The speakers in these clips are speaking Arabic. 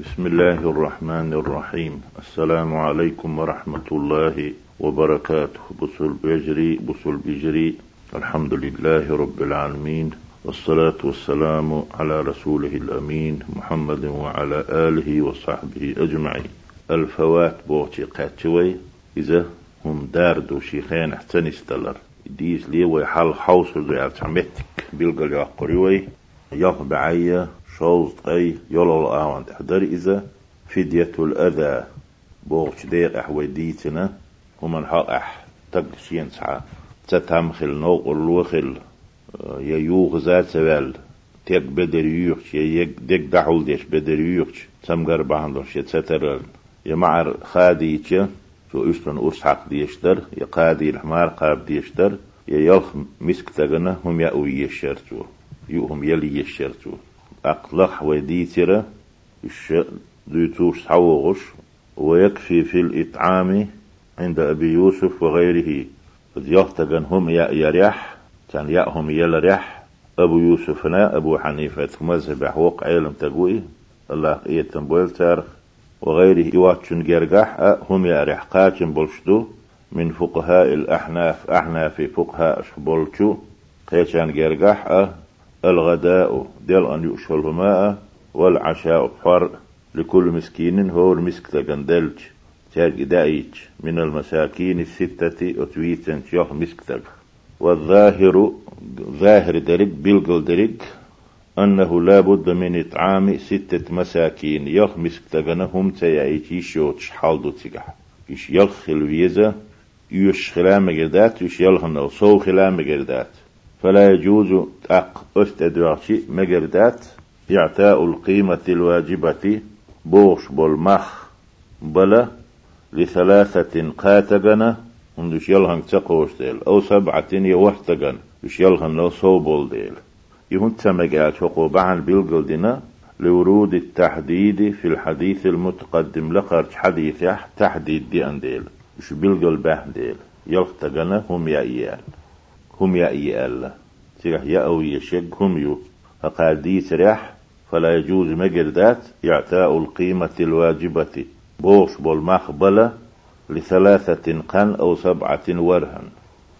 بسم الله الرحمن الرحيم السلام عليكم ورحمة الله وبركاته بصل بجري بصل بجري الحمد لله رب العالمين والصلاة والسلام على رسوله الأمين محمد وعلى آله وصحبه أجمعين الفوات بوتي قاتوي إذا هم داردو شيخين احسن استلر ديس لي ويحال حوص زي عمتك بيلقى يقريوي يغ بعيا شوز أي يولو الآوان تحضر إذا فدية الأذى. بوغش ديق أحوي ديتنا. هم الحق أح تقشين سعى تتمخل نوق الوخل يوغ ذات سوال تيك بدر يوخش يك ديك دحول ديش بدر يوخش. سمغر باندوش يتسترل يمعر خاديتش شو إشتن أرسحق ديشتر يقادي الحمار قاب ديشتر يلخ مسك تغنى هم يأوي يشرتو يوهم يلي يشرتو أقلق وديترة الش ديتوش حوغش ويكفي في الإطعام عند أبي يوسف وغيره. يختغن هم يا يريح كان يأهم يلريح أبو يوسفنا أبو حنيفة مذهب حوق علم تقوي. الله إيتن بولتر وغيره إواتشن جرجح هم يريح قاتن بولشدو. من فقهاء الأحناف أحناف فقهاء بولشو قيتشان جرجح الغداء ديل أن يؤشل ماء والعشاء بحر لكل مسكين هو المسك تجندلج تاج دايج من المساكين الستة أتويتن تيوخ مسك تج والظاهر ظاهر درج بلغل درج أنه لا بد من إطعام ستة مساكين. يخ مسك تجنا هم تيعيتي شوتش حالدو تيجح إيش يلخ الويزة يوش خلام جردات يوش يلخن أو صو خلام جردات فلا يجوز أق أستدراشي مجردات إعطاء القيمة الواجبة بوش بالمخ بلا لثلاثة قاتجنا وندش يلهن تقوش ديل أو سبعة يوحتجن وش يلهن لو صوبول ديل يهون تمجال شقو بعن بيلقل دينا لورود التحديد في الحديث المتقدم لقرش حديث تحديد دي أنديل به ديل. يلختجنا هم يا إيال هم إيال تيح يا أو يشق هم يو. فقال دي سريح فلا يجوز مجردات إعطاء القيمة الواجبة. بوش بالمخبلة لثلاثة قن أو سبعة ورهن.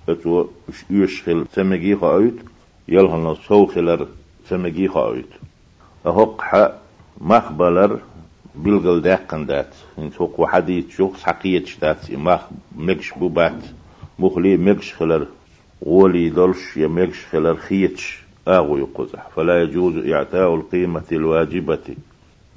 أتو يشخل سمجي خايت يلهن سوخلر سمجي خايت. أهق حق مخبلر بلغل داقن دات إن سوق وحديت شوق سحقية شتات مخ مكش بوبات. مخلي مكش خلر. غولي دولش يا مكش خلر خيتش آغو يقزح فلا يجوز إعطاء القيمة الواجبة.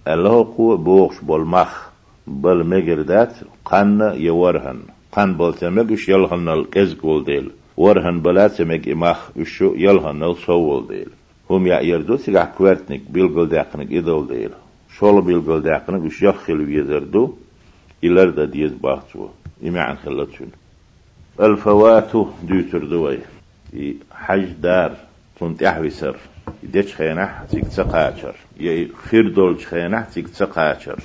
الله قوة بوغش بالمخ بل مجردات قن يورهن. قن بل تمجش يلهن الكزق والديل ورهن بلا تمج إمخ وشو يلهن الصو والديل هم يعيردو سيقع كوارتنك بيلقل داقنك إدول ديل شول بيلقل داقنك وش يخل ويزردو إلرد ديز باحتو إمعن خلتشون الفواتو ديوتر دوي حج دار تنت أحوسر يدش خينح تيك تقاشر يي خير دولش خينح تيك تقاشر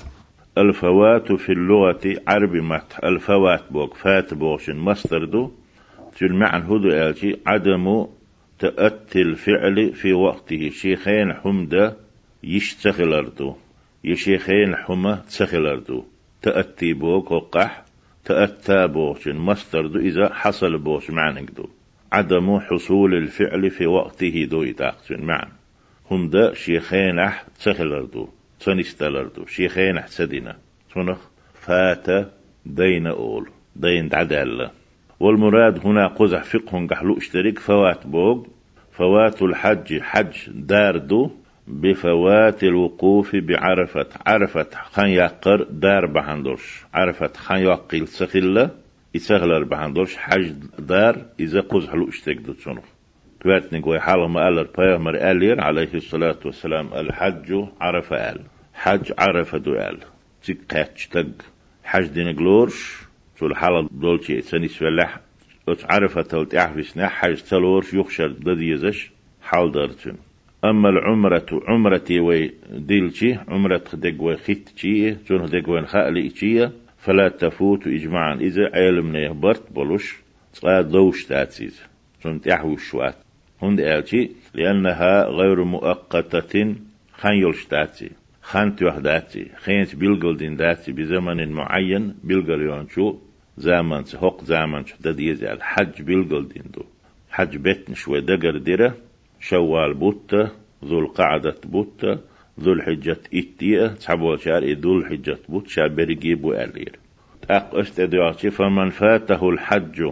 الفوات في اللغة عربي مت الفوات بوك فات بوشن مصدر دو تلمعن هدو آلتي عدم تأتي الفعل في وقته. شيخين حمدة يشتغلردو. يشيخين حمى تسخلردو تأتي بوك وقح تأتى بوشن مصدر دو إذا حصل بوش معنى دو. عدم حصول الفعل في وقته دو يتاقسن معا هم دا شيخين أح تسخلردو تنستلردو شيخين أح سدنا تنخ فات دين أول دين عدالة والمراد هنا قزح فقه قحلو اشترك فوات بوغ فوات الحج حج داردو بفوات الوقوف بعرفة. عرفة خان يقر دار بحندوش عرفة خان يقل سخلة يسغلر بحندوش حج دار إذا قزح لو اشتك دو تسنخ توات نقوي حاله ما قال البيغمر قالير عليه الصلاة والسلام الحج عرفة قال حج عرفة دو قال تك تق حج دين جلورش تول حالة دولتي سنس فلاح عرفة تولت احفش حج تلورش يخشر دديزش حال دارتن أما العمرة عمرتي وي عمرة خدق وي خيتشي جون خدق وي خالي فلا تفوت إجماعا. إذا علمنا يهبرت بلوش صاد دوش تاتسيز جون تحوي الشوات هند آلشي لأنها غير مؤقتة خان يلش تاتسي خانت وحداتي خينت بيلقل دين داتي بزمن معين بيلقل يونشو زمن حق زمن شو دديز الحج بيلقل دين دو. حج بيتن شوي دقر ديره شوال بوتة ذو القعدة بوتة ذو الحجة إتية تحبوا شار ذو الحجة بوت شار بريجيبو ألير. أق استدعاتي فمن فاته الحج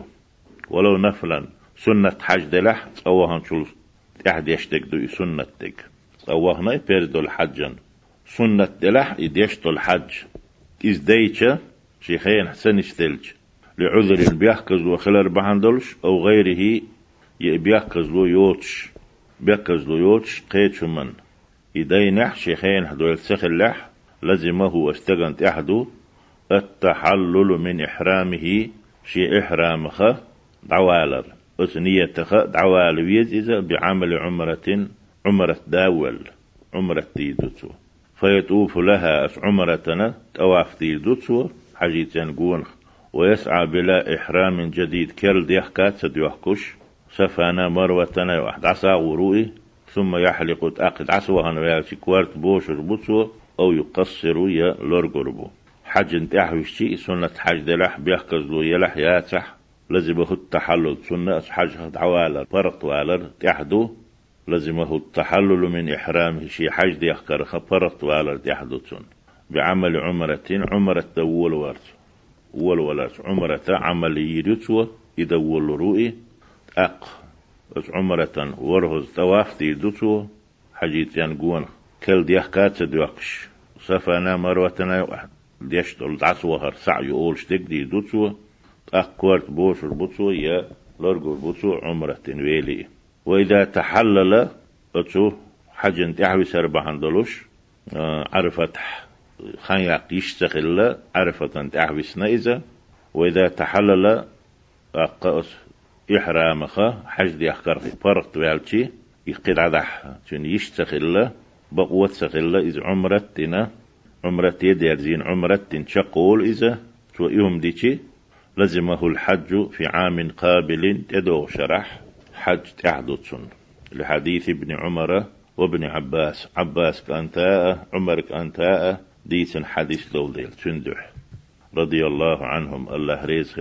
ولو نفلا سنة حج دلح أوهن شو تحد يشتك دو سنة تك أوهن يبردو الحجن سنة دلح يديشتو الحج. إز ديتشا شيخين حسن اشتلج لعذر بيحكز وخلال بحندلش أو غيره يبيحكز له يوتش. بيحكز له يوتش قيتش من يدينح شيخين حدول سخلح لزمه استغنت أحدو. التحلل من إحرامه شي إحرامخ دعوالر. أسنيتخ دعوال ويز إذا بعمل عمرة عمرة داول عمرة تيدوتو فيطوف لها أس عمرتنا تواف تيدوتو حجيتين قونخ. ويسعى بلا إحرام جديد كرل ديحكات سديوحكش سفانا مروتنا واحد عصا ورؤي ثم يحلق تأقد عصوها نوالشي كوارت بوش بوتسو أو يقصر يا لورغربو حج انت شيء سنة حج دلح بيحكز له يلح ياتح لازم التحلل سنة حج عوالر فرط والر تحدو لازم التحلل من إحرامه شي حج دي أخكر فرط والر تحدو بعمل عمرة عمرة دول ورس ول ولرس عمرة عمل يرسو يدول رؤي أق. بس عمرة ورهز تواف دي دوتو حجيت ينقون كل ديحكات دوكش صفانا مروتنا واحد ديش دول دعسوهر سعي يقول شتك دي دوتسو أكورت بوش البوتسو يا لرجو البوتسو عمرة ويلي. وإذا تحلل أتسو حجن تحوي سربا هندلوش آه عرفت خان يقيش سخلا عرفت أن تحوي سنائزة وإذا تحلل أقص إحرامخ حج دي أخكر في فرق توالشي يقيد عدح تون يشتخلا بقوة سخلا إذ عمرتنا عمرة يدير عمرة تنشقول إذا تو يوم ديشي لزمه الحج في عام قابل تدو شرح حج تعددسن لحديث ابن عمر وابن عباس عباس كانتاء عمر كانتاء ديسن حديث دولديل تندح رضي الله عنهم الله ريز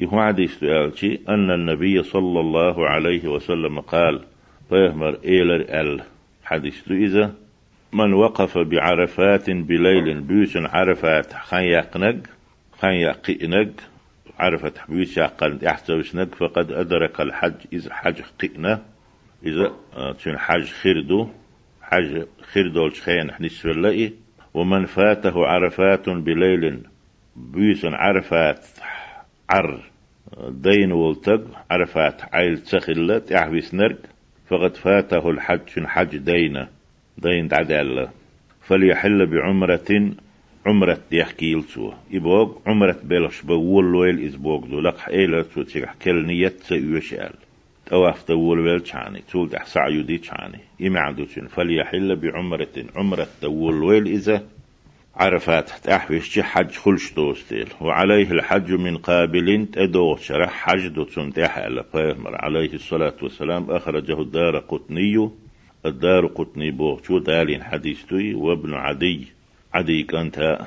يهو حديث دولشي أن النبي صلى الله عليه وسلم قال فيهمر إيلر ال. حديث إذا من وقف بعرفات بليل بيوس عرفات خان يقنق خان يقئنق عرفت بيوس يقن يحتوشنق فقد أدرك الحج إذا حج قئنا إذا تشن حج خردو حج خردو الشخين نسفر لئي ومن فاته عرفات بليل بيوس عرفات عر دين والتق عرفات عيل تخلت يحبس نرق فقد فاته الحج حج دينه دين تعدال فليحل بعمرة عمرة يحكي لسو يبوغ عمرة بلش بول لويل إزبوغ دو لق إيلا تيح كل نيت سيوشال تواف تول ويل تشاني تول تح سعيو دي تشاني. يمعدو فليحل بعمرة عمرة تول لويل إذا عرفات تحويش حج خلش دوستيل. وعليه الحج من قابل تدو شرح حج دو تنتحل عليه الصلاة والسلام. أخرجه الدار قطني. الدار قطني بو شو دالين حديثتي وابن عدي. عدي كانت.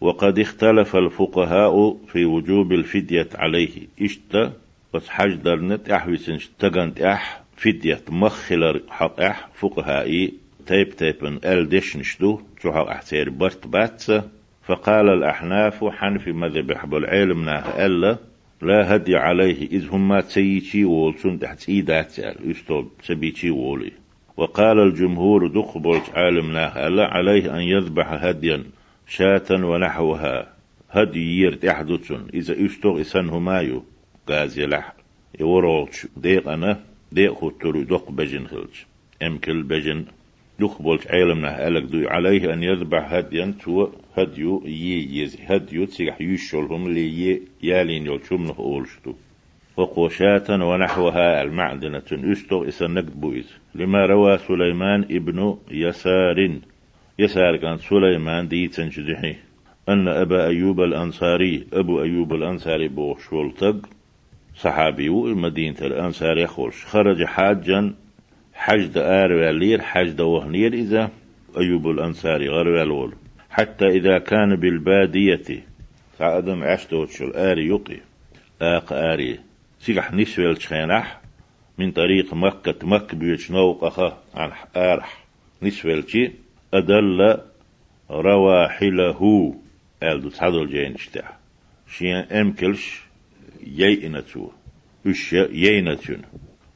وقد اختلف الفقهاء في وجوب الفدية عليه. اشتا بس حج درنت احوسن تغنت أح. فدية مخلر حق أح. فقهائي. تيب تيبن ال دشنشتو شو حق أحتير برت باتسا فقال الأحناف حنفي مذهب حب العلم ناه ألا لا هدي عليه إذ هما تسيتي وولسون تحت إيدات يستوب سبيتي وولي. وقال الجمهور دخبرت عالمنا ألا عليه أن يذبح هديا شاة ونحوها هدي يرت أحدث إذا اشتغ إسان همايو قاز يلح يورولش ديق أنا ديق خطر دق بجن خلج أمكل بجن دخبرت عالمنا ألك دو عليه أن يذبح هديا تو هديو يي يزي هديو تسيح يشولهم لي يالين يلشم له أولشتو. وقوشاة ونحوها المعدنة أشتغ إسنك بويز لما روى سليمان ابن يسار يسار كان سليمان دي تنجدحي أن أبا أيوب الأنصاري أبو أيوب الأنصاري بوش والتق صحابي مدينة الأنصار خرج حاجا حج دار ولير حج وهنير إذا أيوب الأنصاري غير الأول. حتى إذا كان بالبادية سعدم عشتوتش الآري يقي. آق آري سيح نسويل شخينح من طريق مكة مكة بيوش نوقخة عن آرح نسويل أدل رواحله. ألدو تحضر جين اشتاح شين أمكلش يينتو وش يينتون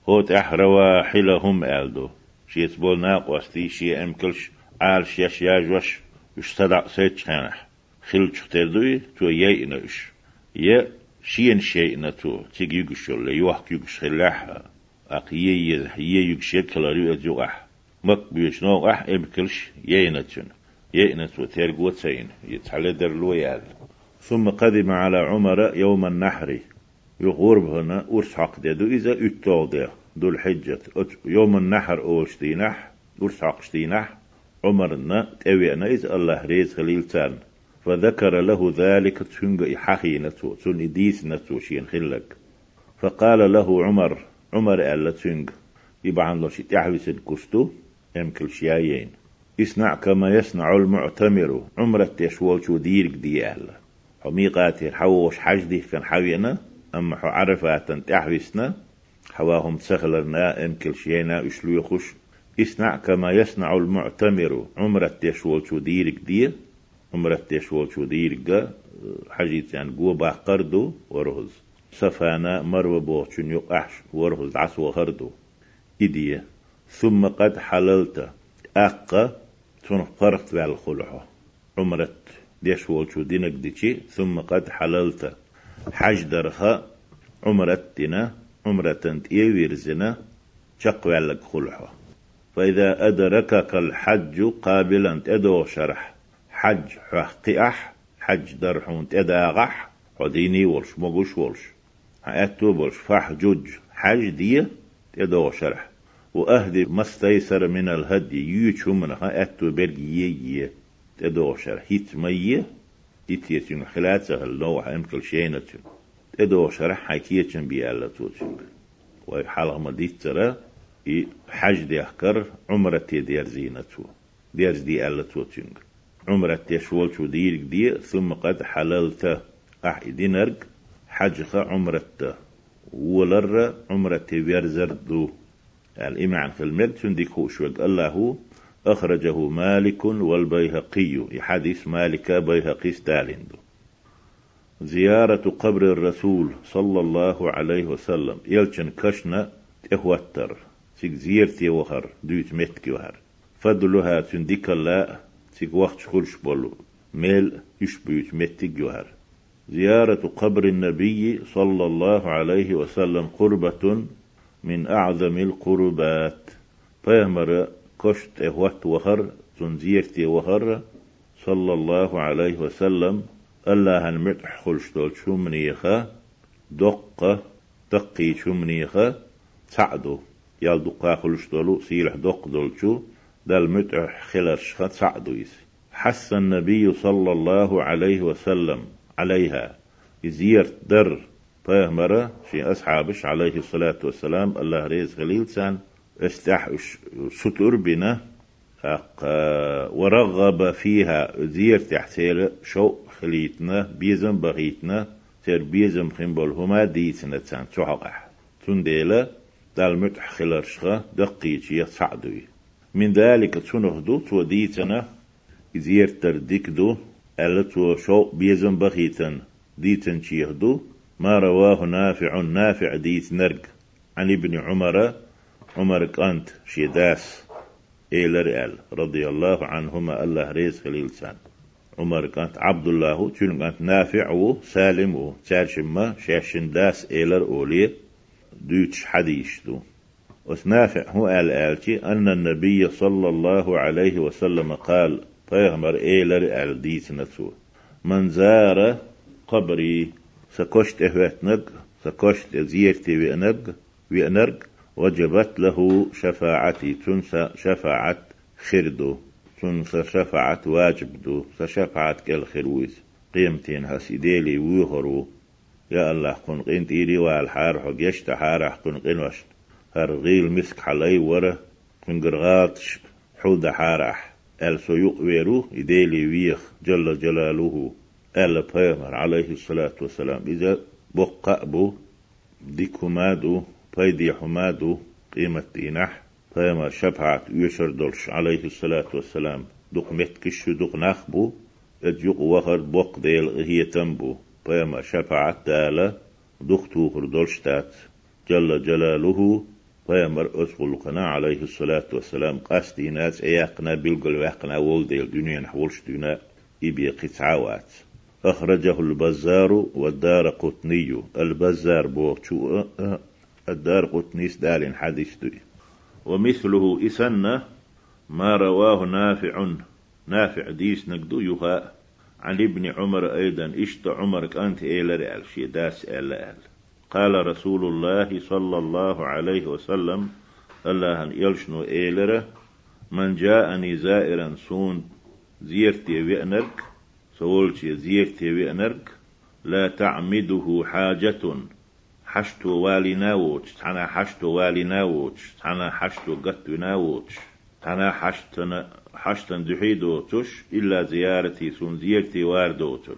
هوت أح رواحلهم ألدو شيت بول ناقوستي شي أمكلش عال شيش ياجوش وش صدع سيت خانح خل تختردوي تو يينش يا شين شيء نتو تيجي يقشل يوحك يقش خلاح أقيي يقش يكلاريو أجوح مك بيش نو أح إمكلش يينتون يئنس تيرقو تسين يتحلدر لويال ثم قدم على عمر يوم النحر يغورب هنا أرسحق دو إذا أتوضع دو الحجة يوم النحر أوشتينح أرسحق شتينح عمرنا تأوينا إذا الله ريز خليل تان فذكر له ذلك تنغ حقينته تن ديسنته شين خلك فقال له عمر عمر ألا تنغ يبقى عنده شي تعويس الكستو يمكن شيايين يصنع كما يصنع المعتمر عمرة تشوال شو ديرك ديال حميقات الحوش حجدي كان حوينا أما عرفات تحويسنا حواهم سخلرنا ام كل شينا إشلو يخش. يصنع كما يصنع المعتمر عمرة تشوال شو ديرك دي عمرة تشوال شو ديرك حجيت يعني قوة باقردو ورهز. سفانا مرو بوچن يقعش ورهز عسو هردو إدية. ثم قد حللت. أقا تون فرقت بالخلعه عمرت ديش والشو دينك ديشي. ثم قد حللت. حج درخا عمرت دينا عمرة إيويرزنا شق بالك خلعه فإذا أدركك الحج قابلا تدو شرح حج حقيح حج درحون تداغح وديني ولش مغوش ولش أتو بولش فحجج حج دي تدو شرح وأهدي ما استيسر من الهدي يوچو من أتو برجي يي تدوشر هيت مية هيت يتون خلاتها اللوح أمكل شينتون تدوشر حكيتن بيالا توتون وحالة مديت ترى حج دي أحكر عمرة دير زينتو دير دي ألا توتون عمرة تشول شو ديرك دي ثم قد حللت أح دينرق حجخ عمرة ولر عمرة بيرزر دو. الإمام في المد تنديكو شوك الله أخرجه مالك والبيهقي حديث مالك بيهقي ستالين زيارة قبر الرسول صلى الله عليه وسلم. يلچن كشنا تهوتر سيك زيرتي وهر دوت متكي وهر فضلها تنديك الله سيك وقت خلش بولو. ميل يشبيت متك جوهر زيارة قبر النبي صلى الله عليه وسلم قربة من أعظم القربات. فيهمر كشت وقت وهر زنزيرتي وهر صلى الله عليه وسلم الله المتح خلشتول شمنيخا دقة دقي شمنيخا سعدو. يال دقا خلشتولو سيلح دق دولشو دال متح خلرشخا سعدو يس. حس النبي صلى الله عليه وسلم عليها. يزيرت در مرة في أصحابش عليه الصلاة والسلام الله ريز خليل سان. استح ستر بنا ورغب فيها زير تحسير شو خليتنا بيزم بغيتنا تر بيزم خنبول هما ديتنا تسان تحقح تنديلا دال متح خلرشخة دقيتي صعدوي. من ذلك تنهدو توديتنا زير تردكدو ألتو شو بيزم بغيتن. ديتن تشيهدو ما رواه نافع نافع ديت نرق. عن ابن عمر عمر كانت شيداس إيلر آل رضي الله عنهما الله ريز خليل سان. عمر كانت عبد الله تشون كانت نافع و سالم و تارشما شاشن داس إيلر أولي دوتش حديش دو. نافع هو قال آلتي أن النبي صلى الله عليه وسلم قال طيغمر إيلر آل ديت نتو من زار قبري سكشت اهوتنق سكشت زيرتي وينق وينرق وجبت له شفاعتي تنسى شفاعة خردو تنسى شفاعة واجب دو سشفاعة كل خرويز قيمتين هسيديلي ويهرو. يا الله كن قنت إيري والحار حق يشتحار كن قنوش هرغيل مسك حلي ورا كن قرغات حود حارح أل سيق ويرو إديلي ويخ جل جلاله. أل بيمر عليه الصلاة والسلام. إذا بقى بو بيدي حمادو قيمة دينح بيمر شفعت يشر دولش عليه الصلاة والسلام. دوق متكشو دوق نخبو اديق وخر بق ديل هي تنبو. بيمر شفعت دالا دوق توخر دولش تات. جل جلاله پیامبر أسقلقنا عليه الصلاة والسلام. قصدي ناس إياقنا بالقل ويقنا ولدي الدنيا نحولش دينا. إبي قطعوات. أخرجه البزار والدار قطني. البزار بوغشو الدار قطني دال حديث دوي ومثله إسنة ما رواه نافع نافع ديس نقدو يخا عن ابن عمر أيضا إشت عمرك أنت إيلر شي داس إيلر. قال رسول الله صلى الله عليه وسلم الله أن يلشنو إيلرة من جاءني زائرا سون زيرتي ويأنرك سولتي زيرتي ويأنرك لا تعمده حاجة. حشتو والي ناوتش تانا حشتو والي ناوتش تانا حشتو قط ناوتش تانا حشتن حشتن دحيدوتش إلا زيارتي سون زيرتي واردوتل.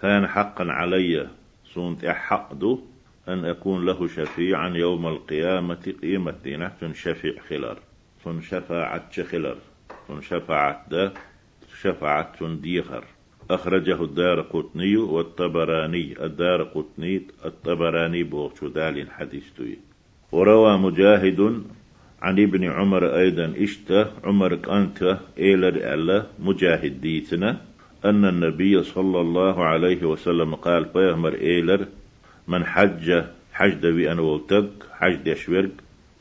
كان حقا علي سون تحقدو أن أكون له شفيعا يوم القيامة قيمة دينه تن شفيع خلر تن شفاعة خلر تن شفاعة ده شفاعة ديخر. أخرجه الدار قطني والطبراني. الدار قطني الطبراني بوغشو دال حديث توي. وروى مجاهد عن ابن عمر أيضا اشتا عمر أنت إيلر ألا مجاهد ديتنا أن النبي صلى الله عليه وسلم قال بيهمر إيلر من حج حج دوي أنا ولتق حج دشورق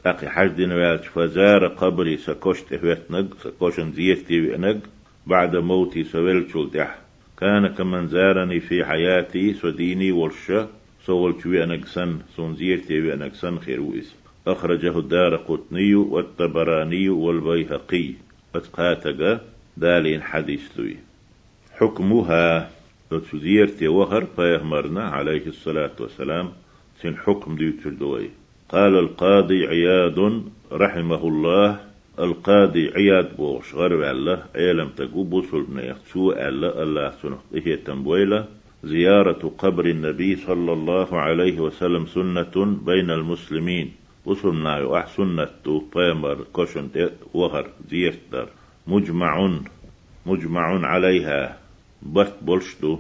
أخي حج دين فزار قبري سكوشت إهوتنق سكوشن زيتي بعد موتي سويل دح. كان كمن زارني في حياتي سديني ورشة. سولت وإنق سن سون زيتي وإنق سن خير وإس أخرجه الدار قطني والطبراني والبيهقي. وتقاتق دالين حديث لي حكمها تزيرتي وهر فيهمرنا عليه الصلاة والسلام. سن حكم دي تردوي قال القاضي عياد رحمه الله القاضي عياد بوش غرب الله أيلم تقو بوصل نيخسو الله الله سنه إيه تنبويلة زيارة قبر النبي صلى الله عليه وسلم سنة بين المسلمين. وصل نايو أح سنة بيمر كوشن وهر زيرتر مجمع مجمع عليها. بس بولشتو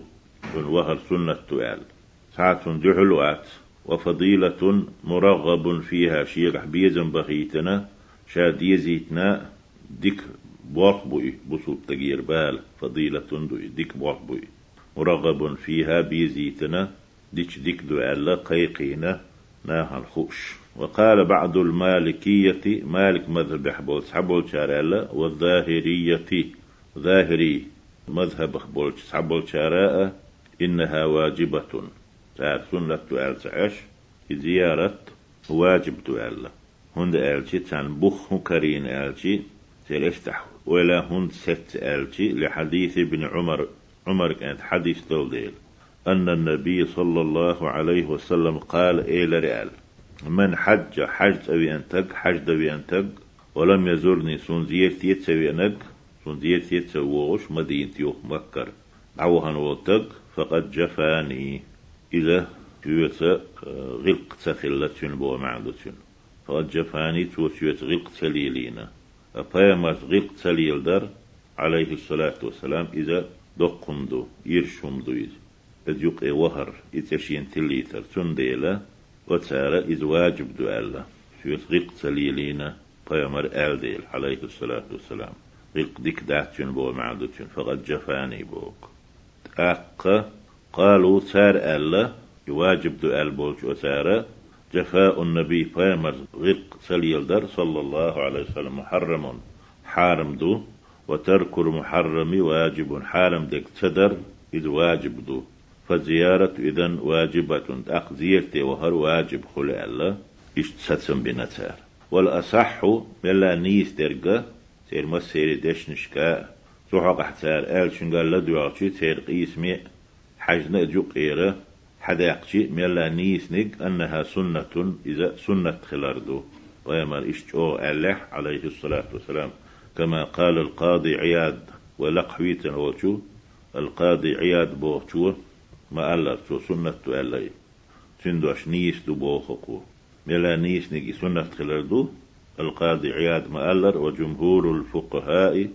وهر سنة تؤال ساعة جحلوات وفضيلة مرغب فيها شيرح بيزن بخيتنا شاد يزيتنا ديك بوق بوي بصوب تغيير بال فضيلة دوي ديك بوق بوي مرغب فيها بيزيتنا ديك ديك ألا قيقينا ناها الخوش وقال بعض المالكية مالك مذهب حبول حبول شارع والظاهرية ظاهري مذهب حبول شارع إنها واجبة. تعال سنة تؤال تعش زيارة واجب تؤال هند آلتي تان بخ كرين آلتي تلفتح. ولا هند ست آلتي لحديث ابن عمر. عمر كانت حديث دولديل أن النبي صلى الله عليه وسلم قال إلى رئال من حج حج أبي أنتق حج أبي أنتق ولم يزورني سون زيرتي يتسوي أنك يتسووش مدينتي يوخ مكر عوهن وتق فقد جفاني إلى تويت غلق تخلة بو معدوتين فقد جفاني غلق تليلينا. أبايمات غلق تليل در عليه الصلاة والسلام إذا دقندو يرشمدو إذ إذ يقي وهر إتشين تليتر تنديلا وتسارة إذ واجب دو ألا. تويت غلق تليلينا بيامر آل عليه الصلاة والسلام. غلق ديك داتين بو معدوتين فقد جفاني بوك. أق قالوا سار ألا يواجب دو البولج وسارة جفاء النبي فامر غق سليلدر صلى الله عليه وسلم محرم حارم دو وترك المحرم واجب حارم دك تدر إذ واجب دو. فزيارة إذن واجبة أخ زيرتي وهر واجب خلق الله اشتساتسن بنتار. والأصح ملا نيس درجة سير مسير دشنشكا سوحق احتار آل شنقال لدوغشي تير قيسمي حجنا جو قيرة. حداقشي ميلا نيسنك أنها سنة إذا سنة خلاردو ويمر إشتو ألح عليه الصلاة والسلام. كما قال القاضي عياد ولقحويتن هو القاضي عياد بوشو ما ألا شو سنة تؤلي تندوش نيس دو بوخقو ملا نيس نجي سنة خلردو القاضي عياد ما ألر وجمهور الفقهاء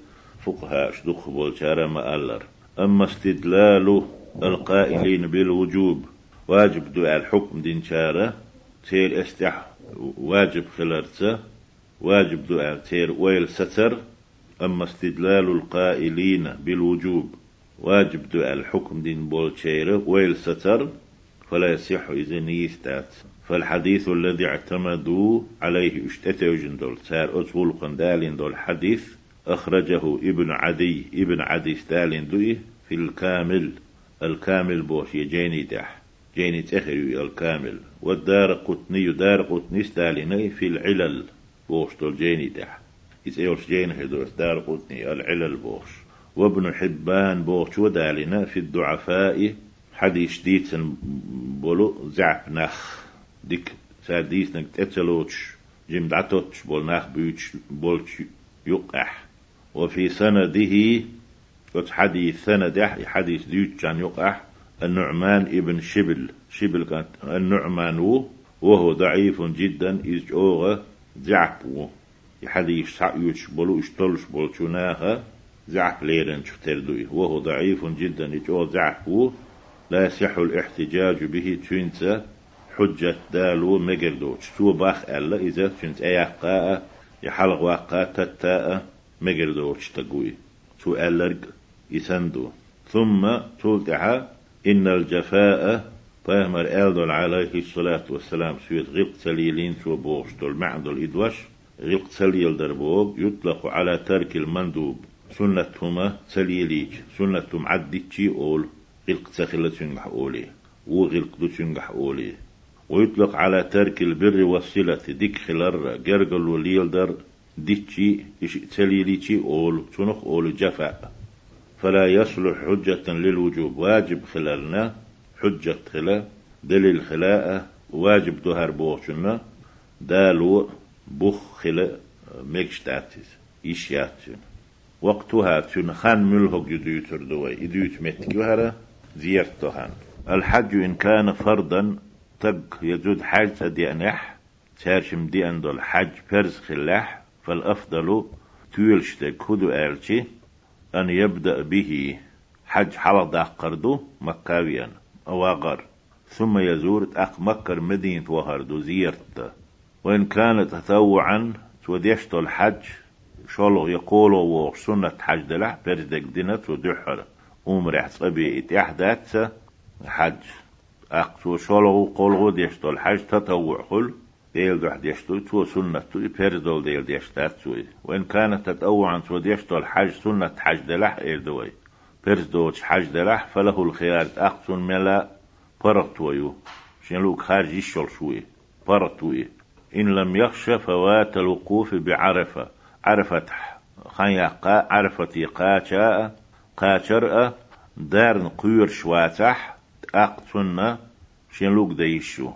فقهاء شدخ بولشارة ما ألر. أما استدلال القائلين بالوجوب. واجب دعاء الحكم دين شارة تير إستح واجب خلرته. واجب دعاء تير ويل ستر. أما استدلال القائلين بالوجوب واجب دعاء الحكم دين بول شيرة ويل ستر. فلا يصح إذا نيستات فالحديث الذي اعتمدوا عليه اشتتوا دول سار أسهل قندالين دول حديث. أخرجه ابن عدي ابن عدي ستالين دوي في الكامل الكامل بوش يجيني دح. جيني تخري الكامل والدار قطني دار قطني ستاليني في العلل بوش دول جيني دح إذا يورش جين هدوس دار قطني العلل بوش. وابن حبان بوش ودالنا في الضعفاء حديث ديتن بولو زعب نخ. ديك ساديس نك تتلوش جيم دعتوش بول نخ بيوش بولش يقح. وفي سنده حديث سند حديث ديوش كان يقح. النعمان ابن شبل. شبل كانت النعمان وهو ضعيف جدا إذ أوغى زعب يحديث يوش بولو اشتلش بولشناها زعف ليرن شفتردوي وهو ضعيف جدا إذ أوغى زعب لا يصح الاحتجاج به تشينتا حجة دالو مجردوش تو باخ ألا إذا تشينت أيقاء يحلق واقا تتاء مجردوش تقوي تو ألرق يسندو. ثم تولتها إن الجفاء فهمر ألدل عليه الصلاة والسلام سويت غلق تليلين تو بوش دول معدل إدوش غلق تليل دربوب يطلق على ترك المندوب. سنتهما تليليج سنتهم عدتشي أول غلق تخلة سنجح أولي وغلق دو سنجح أولي. ويطلق على ترك البر والصلة ديك خلر جرجل وليل در ديتشي تليليتشي أول تنخ أول جفاء. فلا يصلح حجة للوجوب. واجب خلالنا حجة خلا دليل خلاء واجب دهر بوشنا دالو بخ خلا مكشتاتيس إشياتين وقتها تن خان ملهق يدوتر دوي يدوت متكوهرة زيارتهان الحج إن كان فرضا تق يزود حاجة دي أنح تارشم دي أندو الحج فرز خلاح فالأفضل تيلشتك هدو آلشي. أن يبدأ به حج حلق قردو مكاويا أواغر ثم يزور أخ مكر مدينة وهردو زيارت وإن كانت تطوعا توديشتو الحج شولو يقولوا و سنة حج دلع برزدك دينة ودحر. أمرح صبي إتحدات حج. أقصو شولو قولو ديشتو الحج تطوع خل. ديل دوح ديشتو تو سنة تو بيرزول ديل ديشتات سوي وإن كانت تتأوعا تو ديشتو الحج سنة حج دلح إردوي بيرز دوش حج دلح فله الخيار أقصن ملا برطويو شنلوك خارج الشل شوي. برطوي إن لم يخشى فوات الوقوف بعرفة. عرفة خان يقا عرفة قاچاء قاچرأ دارن قير شواتح أقصن شنلوك ديشو.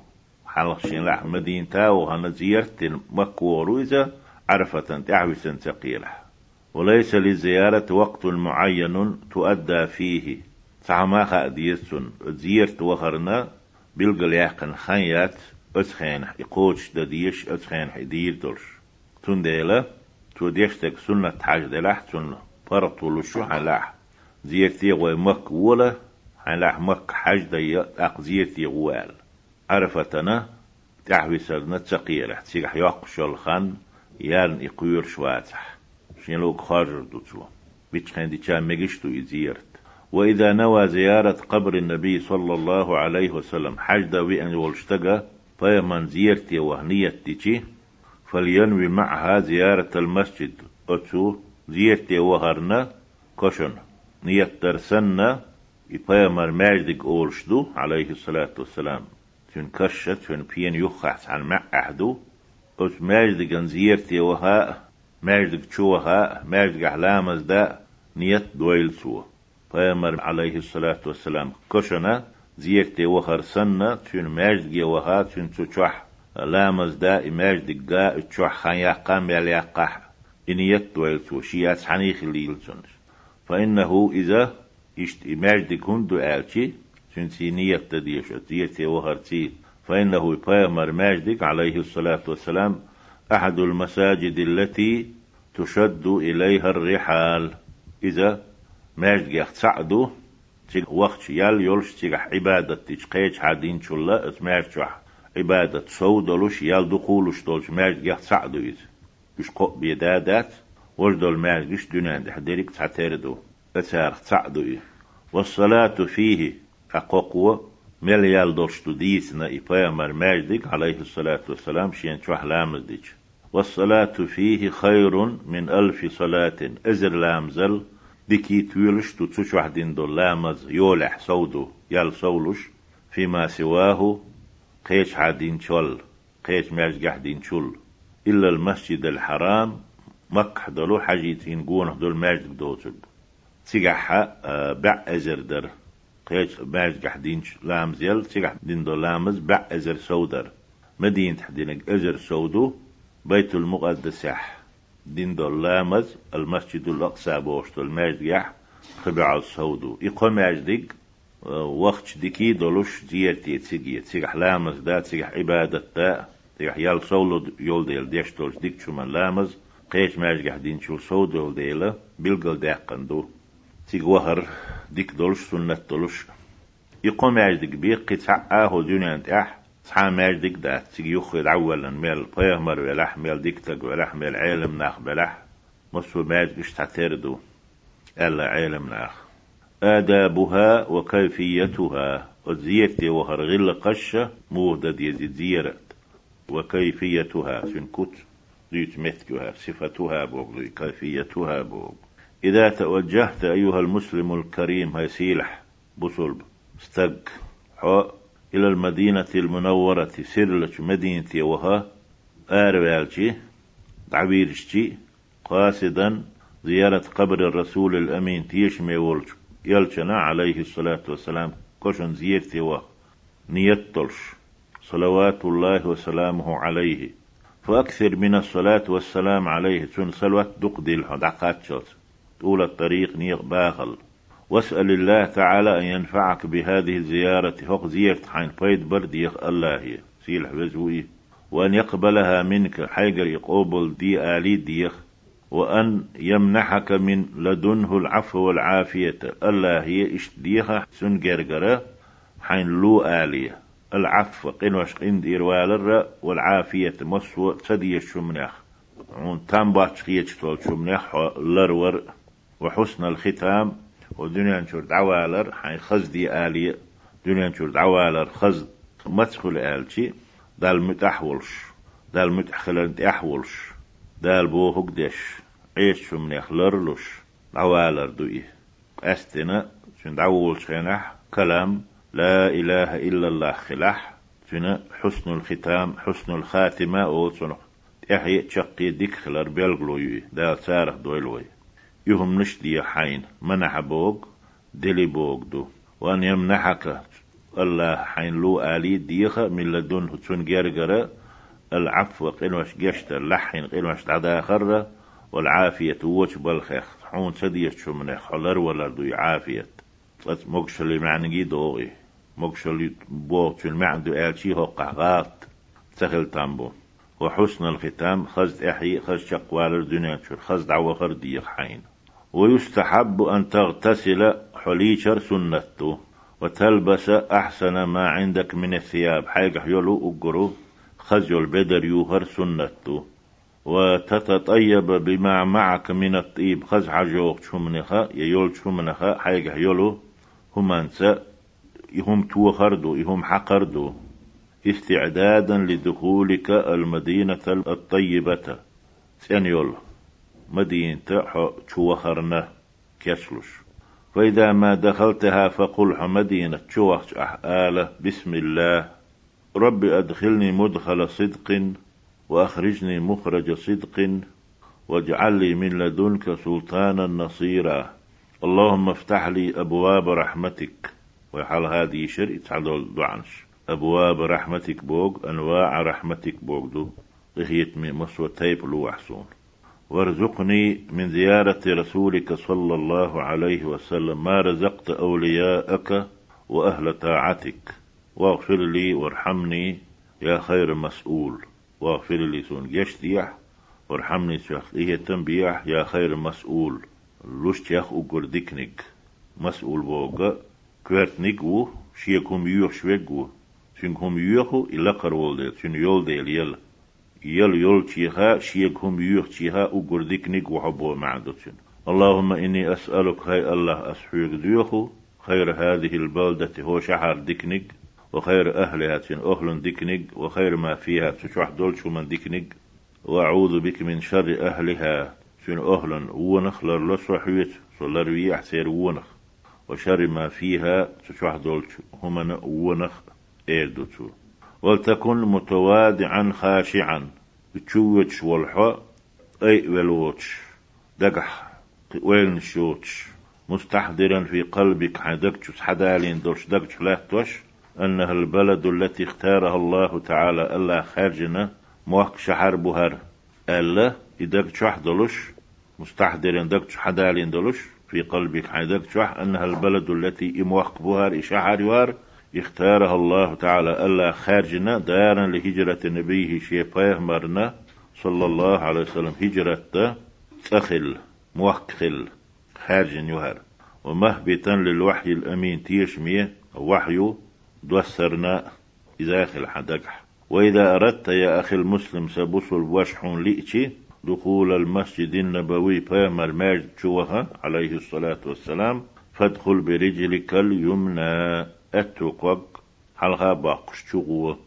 حلق شين لح مدينة تاو هنا زيارة مكورو إذا عرفة تعوسا ثقيلة. وليس للزيارة وقت معين تؤدى فيه. فما خاديسون زيارة وخرنا بلغل يحقن خيات أسخين إقوش دديش أسخين حدير دولش تنديلا توديشتك سنة حاج دلح سنة فرطولو شو حلاح. زيارتي غوي مك ولا حلاح مك حاج دي أق زيارتي غوال. عرفتنا تعوي سرنا تسقيرة تسيح يوقش الخان يان يقير شواتح. شين لوك خاجر دوتو بيتخين دي كان مجشتو يزيرت وإذا نوى زيارة قبر النبي صلى الله عليه وسلم حجد وإن والشتقى فيمن زيارتي وهنية تيجي فلينوي معها زيارة المسجد. أتو زيارتي وهرنا كشن نية ترسنا يبايمر ماجدك أولشدو عليه الصلاة والسلام. تون كشت تون بين يخحس عن مع أحدو أس ماجد جنزيرتي وها ماجد تشوها ماجد أحلام دا نيت دويل سوا. فيمر عليه الصلاة والسلام كشنا زيرتي وهر سنة تون ماجد وها تون تشوح لامز دا ماجد جا تشوح خان يقام يليقح إن يتويلت وشيات حنيخ الليل فإنه إذا إشت إماجدك هندو آلشي سنسي نية تديش أتيتي وهرتي فإنه بيامر ماجدك عليه الصلاة والسلام أحد المساجد التي تشد إليها الرحال. إذا ماجدك يختصعدو تيك وقت يال يولش تيك عبادة تيك قيش حدين شلا اسمعش عبادة سودلوش يال دخولش دولش ماجدك يختصعدو إذا يش قو بيدادات وجدول ماجدك دونان دح ديريك تعتردو أتار تعدو إيه والصلاة فيه أقوى مليال دوشتو ديسنا إبايمر ماجدك عليه الصلاة والسلام شين شوح لامزدك والصلاة فيه خير من ألف صلاة أزر لامزل. ديكي تويلش تتوش وحدين دول لامز يولح سودو يال سولش فيما سواه قيش عدين شول قيش ماج قحدين شول. إلا المسجد الحرام مكح دلو حاجيتين قونه دول ماجد دوتب تيجح آه، بع أزر در. قيش باج قحدينش لامز يل تيجح دين دو لامز؟ بع أزر سودر. مدينة حدينك أزر سودو بيت المقدس يح دين دو لامز المسجد الأقصى بوشتو الماجد يح خبع السودو يقوم يجدك آه، وقت ديكي دولوش زيارتي تيجي تيجح لامز دا؟ تيجح عبادة دا؟ تيجح يال سولو يول ديل ديش دولش ديك شو من لامز. قيش ماج قاعدين شو سودو ديلا بلقل داقندو تيج وهر ديك دولش سنة دولش. يقوم يعجدك بيق قطع آهو اح صحا ماجدك دا تيج يخرج اولا ميل بيهمر ولح ميل ديكتك ولح ميل عالم ناخ بلح مصو ماجدك تعتردو ألا عالم ناخ. آدابها وكيفيتها. وزيرتي وهر غل قشة مودد يزيد زيرت وكيفيتها سنكت ديت مثكها صفتها بوغ كيفيتها بوغ. إذا توجهت أيها المسلم الكريم هاي سيلح بصلب استق إلى المدينة المنورة سرلة مدينة وها آروالجي تعبيرشتي قاصدا زيارة قبر الرسول الأمين تيشمي ولج يلجنا عليه الصلاة والسلام كوشن زيارتي و نيتلش صلوات الله وسلامه عليه. فأكثر من الصلاة والسلام عليه سن صلوات دقدي الحدقات شوت. طول الطريق نيق باخل. واسأل الله تعالى أن ينفعك بهذه الزيارة. فوق زيارة حين فايد برد يخ الله. هي سيلح بزوي وأن يقبلها منك حيقر يقوبل دي آلي ديخ. وأن يمنحك من لدنه العفو والعافية. الله هي اشتديها سنجرجرة حين لو آلية العفو قنوش قند إروال والعافية مسوى تدي الشمنخ عون باتش خيتش تول شمنخ لرور. وحسن الختام ودنيا نشور دعوالر حين خزدي آلي دنيا نشور دعوالر خز مدخل آلتي دال متأحولش دال متأخلنت أحولش دال بوهك دش عيش من يخلرلش دعوالر دوي أستنا شن دعوالش خينح كلام لا إله إلا الله خلاح شن حسن الختام حسن الخاتمة أو إحيي تشقي ديك خلر بيلغلوي دال سارخ دويلوي. يهم نشدي حين. منح بوغ دلي بوغ دو. وأن يمنحك الله حين لو آلي ديخة من لدن هتسون جرجرة العفو قلوش جشت اللحين قلوش خرة والعافية ووش بالخيخ حون سديش شو من خلر ولا دو عافية. تلت مقشل معنى دوغي. مقشل بوغ شو المعنى دو آلشي هو قعقات تخل تامبو. وحسن الختام خزد إحي خز شقوال الدنيا شو خز دعوة خردي حين. ويستحب أن تغتسل حليشر سنته وتلبس أحسن ما عندك من الثياب. حاجة يلو أقرو خزيل بدر يوهر سنته وتتطيب بما معك من الطيب. خز حجوق شمنخا يول شمنخا حاجة يلو هم أنسى يهم توخردو يهم حقردو. استعدادا لدخولك المدينة الطيبة. سنيول مدينة شوخرنا كسلش فإذا ما دخلتها فقل مدينة شوخ آلة بسم الله. رب أدخلني مدخل صدق وأخرجني مخرج صدق واجعل لي من لدنك سلطانا نصيرا. اللهم افتح لي أبواب رحمتك. ويحل هذه شرع تعدل دعنش. أبواب رحمتك بوغ أنواع رحمتك بوغ دو. غيت مي مسوى تيب لو أحسون. وارزقني من زيارة رسولك صلى الله عليه وسلم ما رزقت أولياءك وأهل طاعتك. واغفر لي وارحمني يا خير مسؤول. واغفر لي سون يشتيح وارحمني شخ إيه تنبيح يا خير مسؤول. لوشتيخ أقر ديكنك مسؤول بوغا كويرتنك و شيكم يوخ شويق شنكم يوخو إلا قرول ديل شن يول ديل يل يل تيها شيكم يوخ تيها أقر ديكنك وحبو معدوشن اللهم إني أسألك هاي الله أسحوك ديوخو خير هذه البلدة هو شحر ديكنك وخير أهلها تن أهل ديكنك وخير ما فيها تشوح دولشو من ديكنك وأعوذ بك من شر أهلها شن أهلا ونخ لرلس وحويت صلر ويح سير ونخ. وشر ما فيها تشوح دولش همن ونخ إيردوتو ولتكن متوادعا خاشعا. تشوتش والحا أي ولوتش. دقح وين شوتش مستحضرا في قلبك حدكتش حدالين دولش دقش لاهتوش أنها البلد التي اختارها الله تعالى ألا خارجنا. موك شحر بهر ألا إدك شح دلش مستحضر دك حدالين دلش في قلبك حدك أنها البلد التي إموخ بهر إشحر يوار اختارها الله تعالى. ألا خارجنا دارا لهجرة نبيه شيبايه مرنا صلى الله عليه وسلم. هجرة تخل موخل خارج يهر ومهبتا للوحي الأمين تيشمية وحيه دوسرنا إذا خل حدقح وإذا أردت يا أخي المسلم سبصل وشحون لئتي دخول المسجد النبوي بامر ماجد شوها عليه الصلاة والسلام فادخل برجلك اليمنى. أتوقك حلقا باقش شغوة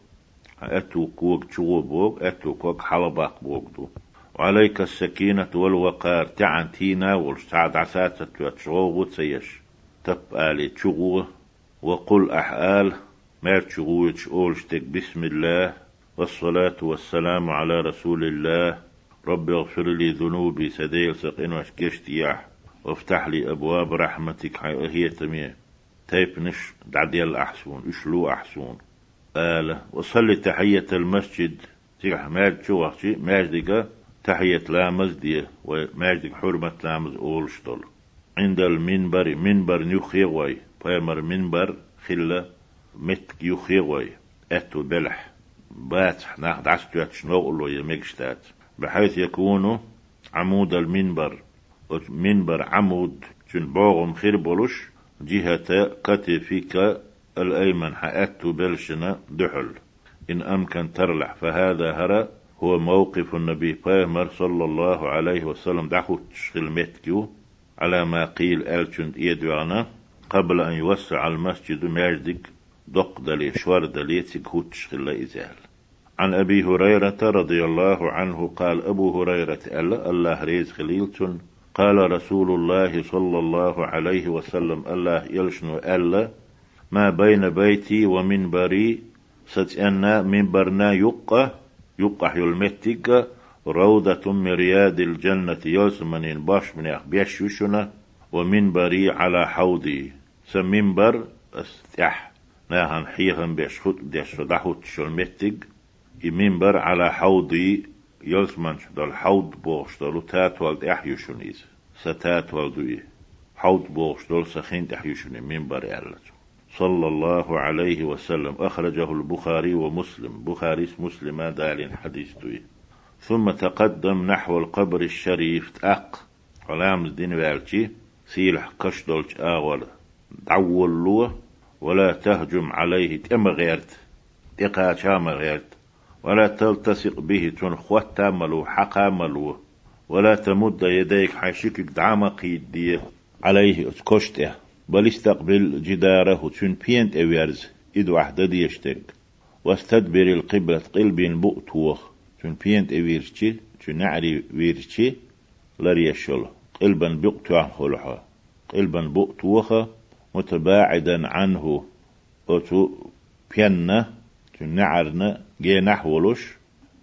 أتوقوك شغو بوك أتوقك حلباق بوك دو. وعليك السكينة والوقار تعن تينا والسعد عسات تشغو تسيش تب آلي شغوة وقل أحآل مارتشغويتش أولشتك بسم الله والصلاة والسلام على رسول الله. رب اغفر لي ذنوبي سديل سقين وشكشتياح وافتح لي أبواب رحمتك هي تمية تيبنش دعديل أحسون اشلو أحسون. آلة وصلي تحية المسجد. تيح ماج شوخشي ماجدك تحية لامز دي وماجدك حرمة لامز أولشتل عند المنبر منبر نيوخيوي بيمر منبر خلة مت يخيغوي أتو بلح. بات ناخد دعستو شنو يمكشتات بحيث يكون عمود المنبر. منبر عمود. شن بوغم خير بولش جهة كتفك الأيمن. حأتو بلشنا دحل. إن أمكن ترلح. فهذا هرى هو موقف النبي بامر صلى الله عليه وسلم. دعوت تشغل متكيو. على ما قيل ألشند إيدوانا قبل أن يوسع المسجد ماجدك دق دلي شوار دلي تكوتش خلا إزال عن أبي هريرة رضي الله عنه قال. أبو هريرة ألا. الله ريز خليلتن قال رسول الله صلى الله عليه وسلم الله يلشنو ألا ما بين بيتي ومنبري ستأنا منبرنا يقى يقى يلمتك روضة من رياض الجنة يوسمنين باش من أخبيش ومن ومنبري على حوضي. سمنبر أستح ناهن حيهم بيش خط بديش دحوت شلمتك يمنبر على حوضي يلسمنش دل حوض بوش دلو تات والد احيوشونيز ستات والدوي حوض بوش دل سخين احيوشوني منبر يالت صلى الله عليه وسلم أخرجه البخاري ومسلم بخاري مسلم دال حديث دوي ثم تقدم نحو القبر الشريف تأق علام الدين والشي سيلح كشدولش آغول دعول لوه ولا تهجم عليه تم غيرت تقا شام غيرت ولا تلتصق به تنخوت ملو حقا ملو ولا تمد يديك حشيك دعما قيدية عليه كشته بل استقبل جداره تن بينت أويرز إد واحدة ديشتك واستدبر القبلة قلبين بؤتوخ تن بينت أويرشي تن نعري ويرشي لريشل قلبا بقتوع خلحا قلبا بؤتوخ متباعدا عنه. أتو بينا نعرنا جي نحولش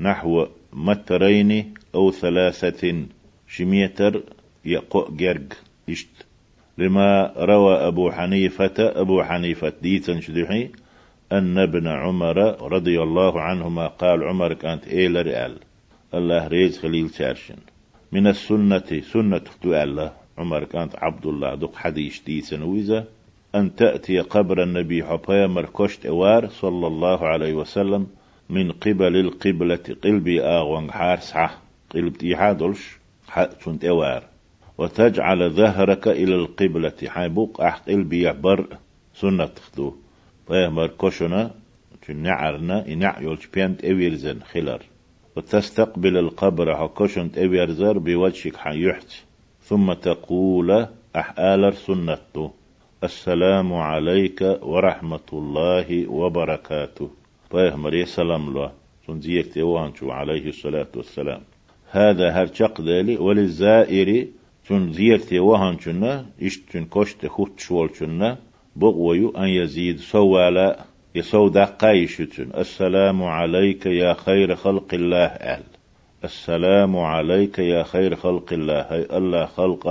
نحو مترين أو ثلاثة شميتر يقو جرج إشت. لما روى أبو حنيفة أبو حنيفة ديتن شدحي أن ابن عمر رضي الله عنهما قال عمر كانت إيه لرئال الله ريز خليل شارشن من السنة سنة الله. عمر كانت عبد الله دق حديث دي سنويزة أن تأتي قبر النبي حبايا مركشت إوار صلى الله عليه وسلم. من قبل القبلة قلبي آغوان حارسعة قلبتي حادلش حقتنت إوار وتجعل ظهرك إلى القبلة حيبوق أح قلبي بر سنة تخدو. بايا مركشنا تنعرنا إنع يولش بيانت إويرزن خلر. وتستقبل القبر حكشنت إويرزر بوجهك حيحت ثم تقول أحآلر سنته السلام عليك ورحمة الله وبركاته. طيب مري سلام الله سنزيك تيوانشو عليه الصلاة والسلام. هذا هر ذلك وللزائر تنزيك تيوانشونا إشتن كشت خوت شولشونا بغويو أن يزيد سوالا يسو دقايشتن السلام عليك يا خير خلق الله أهل السلام عليك يا خير خلق الله هاي الله خلق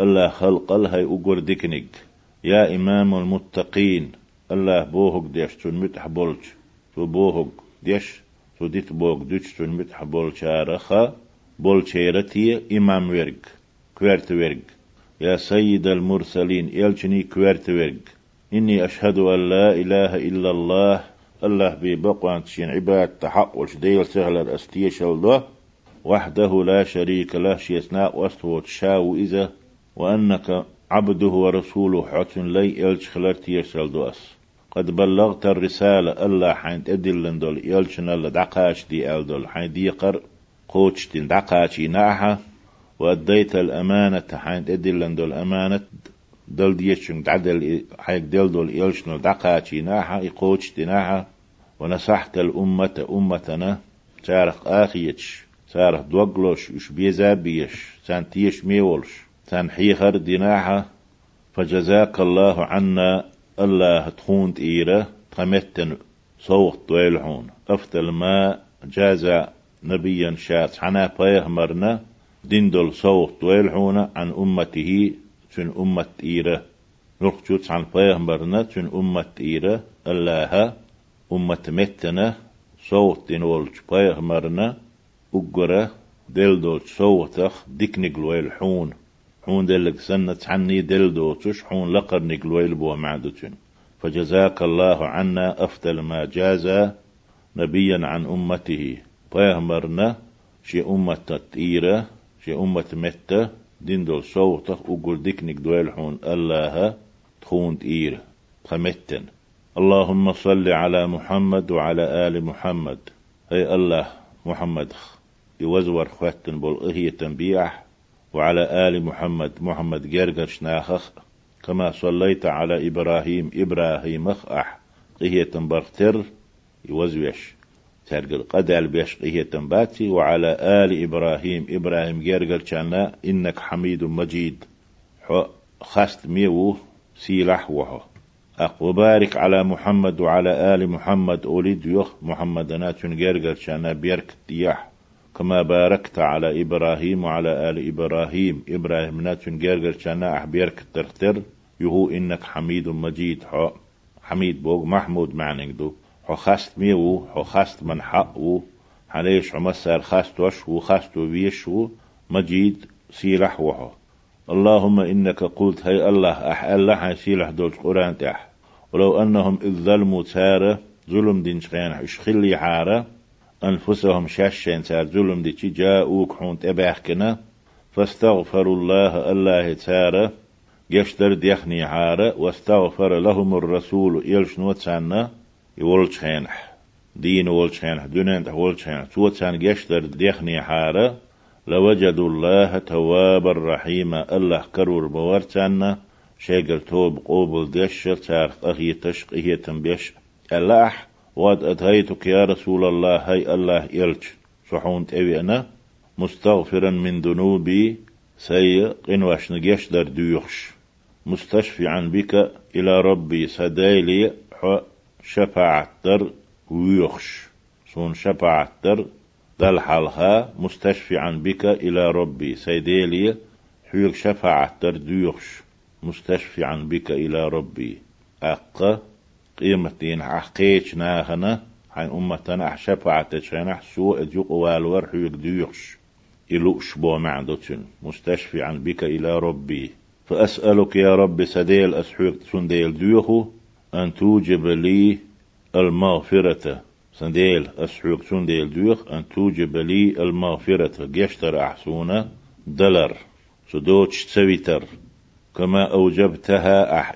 الله خلق هاي أقر دكنك يا إمام المتقين الله بوهك ديش تون بوهك ديش تو ديت بوك دوش تون متح بولج عارخا بولشيرتي إمام ورق كويرت ورق يا سيد المرسلين يلشني كويرت ورق إني أشهد أن لا إله إلا الله الله بيبقى شين عباد تحق وش ديل سهل الأستيش الله وحده لا شريك له شيسناء واستوت شاو إذا. وأنك عبده ورسوله حتن لي إلش خلرت يرسل دوس قد بلغت الرسالة الله حين تدلن دول إلشنا لدعقاش دي أل حين ديقر قوتش دي دعقاش ناحا وأديت الأمانة حين تدلن دول أمانة دل ديشن تعدل حيك دل دول دعقاش ناحا إقوتش دي ناحا ونصحت الأمة أمتنا تارق آخيتش سارح دوغلوش وش بيزا بيش سان تيش ميولش سان حيخر ديناحة فجزاك الله عنا الله تخون تيرة تمتن صوت دويلحون أفتل ما جازا نبيا شات حنا مرنا دندل صوت دويلحون عن أمته تن أمة إيرة. نرخجوت عن مرنا تن أمة إيرة. الله أمة متنا صوت دينولج مرنا. أجرة دل دول صوتخ ديك نقلويل حون دلك سنة عني دل دوتش حون لقر نقلويل بو معدتن فجزاك الله عنا أفضل ما جاز نبيا عن أمته. فيهمرنا شي أمة تطيرة شي أمة متة. دين دول صوتخ أقول ديك نقلويل حون الله تخون تير خمتن. اللهم صل على محمد وعلى آل محمد. أي الله محمد يوزور خواتن بول إهي تنبيح. وعلى آل محمد محمد جرجر شناخخ كما صليت على إبراهيم إبراهيم أخ إهي تنبرتر يوزوش ترقل قدال بيش إهي تنباتي وعلى آل إبراهيم إبراهيم جرجر شانا إنك حميد مجيد. خست ميو سيلح وحو أق وبارك على محمد وعلى آل محمد أوليد يخ محمد ناتون جرجر شانا بيرك دياح كما باركت على إبراهيم وعلى آل إبراهيم. إبراهيم ناتن جرجر شانا أحبيرك ترتر يهو إنك حميد مجيد. حو حميد بوغ محمود معنى دو. حو خاست ميو. حو خاست من حقو حليش عمسار خاست وشو خاست ويشو مجيد سيلح وحو. اللهم إنك قلت هي الله. أح الله سيلح دول قرآن تح. ولو أنهم إذ ظلموا تارة ظلم دين شخيان. إشخلي حارة. أنفسهم شاشين سار ظلم دي جاءوك حون تباحكنا فاستغفروا الله الله تارة يشتر ديخني عارة واستغفر لهم الرسول يلش نوتسانا يولش خينح دين ولش خينح دونين ولش خينح توتسان يشتر ديخني عارة لوجدوا الله توابا رحيما. الله كرور بورتانا شاقر توب قوبل ديش تارق أخي تشق إهي تنبيش الله واد أتيتك يا رسول الله هاي الله يلج صحون تأوي أنا مستغفرا من ذنوبي سي قنواش نجيش در ديوخش مستشفعا بك إلى ربي سدايلي شفاعت در ويخش. سون شفاعت در دل حالها مستشفعا بك إلى ربي سيديلي حيك شفاعت در ديوخش مستشفعا بك إلى ربي. أقا قيمتين حقيش ناهنا. حين أمتنا أحشفعت شنح سوء جوق والور حيك ديوخش إلوش بو معدتن مستشفعا بك إلى ربي. فأسألك يا رب سديل أسحوك سنديل ديوخو أن توجب لي المغفرة. سنديل أسحوك سنديل ديوخ أن توجب لي المغفرة. جشتر أحسونا. دلر. سدوتش تسويتر كما أوجبتها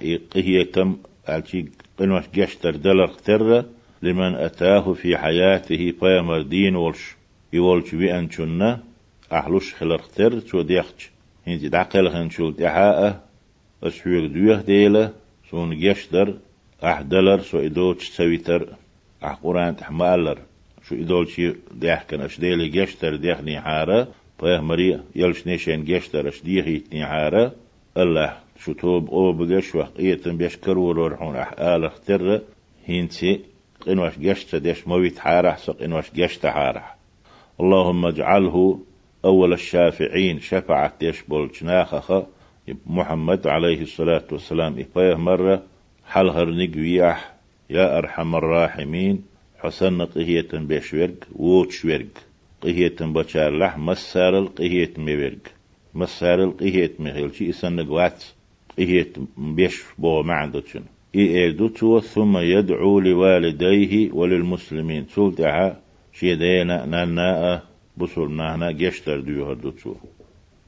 تم ألتي قنوش جشتر دلر اختر لمن أتاه في حياته فيمر دين ولش. يولش بأنشنا أحلوش خلرختر شو ديختش هنتي دعقل هنشول دحاء أسحوك ديوه ديلة سون جشتر أحدلر سو إدوتش سويتر أح قرآن تحمالر. شو إدولشي ديحكن أش ديلي جشتر ديحني حارة طيه مريا يلش نيشين جشتر أش ديحي حارة الله شو توب أو بقش إيتن بيشكر ورحون أح آل اختر هينتي قنوش جشت ديش مويت حارح سق قنوش جشت حارح. اللهم اجعله أول الشافعين شفعت ديش بولجناخخ محمد عليه الصلاة والسلام إفايه مرة حلهر نقوياح يا أرحم الراحمين حسن قهية بيشورق ووتشورق قهية بچار لح مسار القهية ميورق مسار القهية ميغيل إسان نقوات قهية بيش بو معندوشن إيدوتو ثم يدعو لوالديه وللمسلمين. سلطعا شيدينا نانا بصل نانا جشتر ديوها دوتو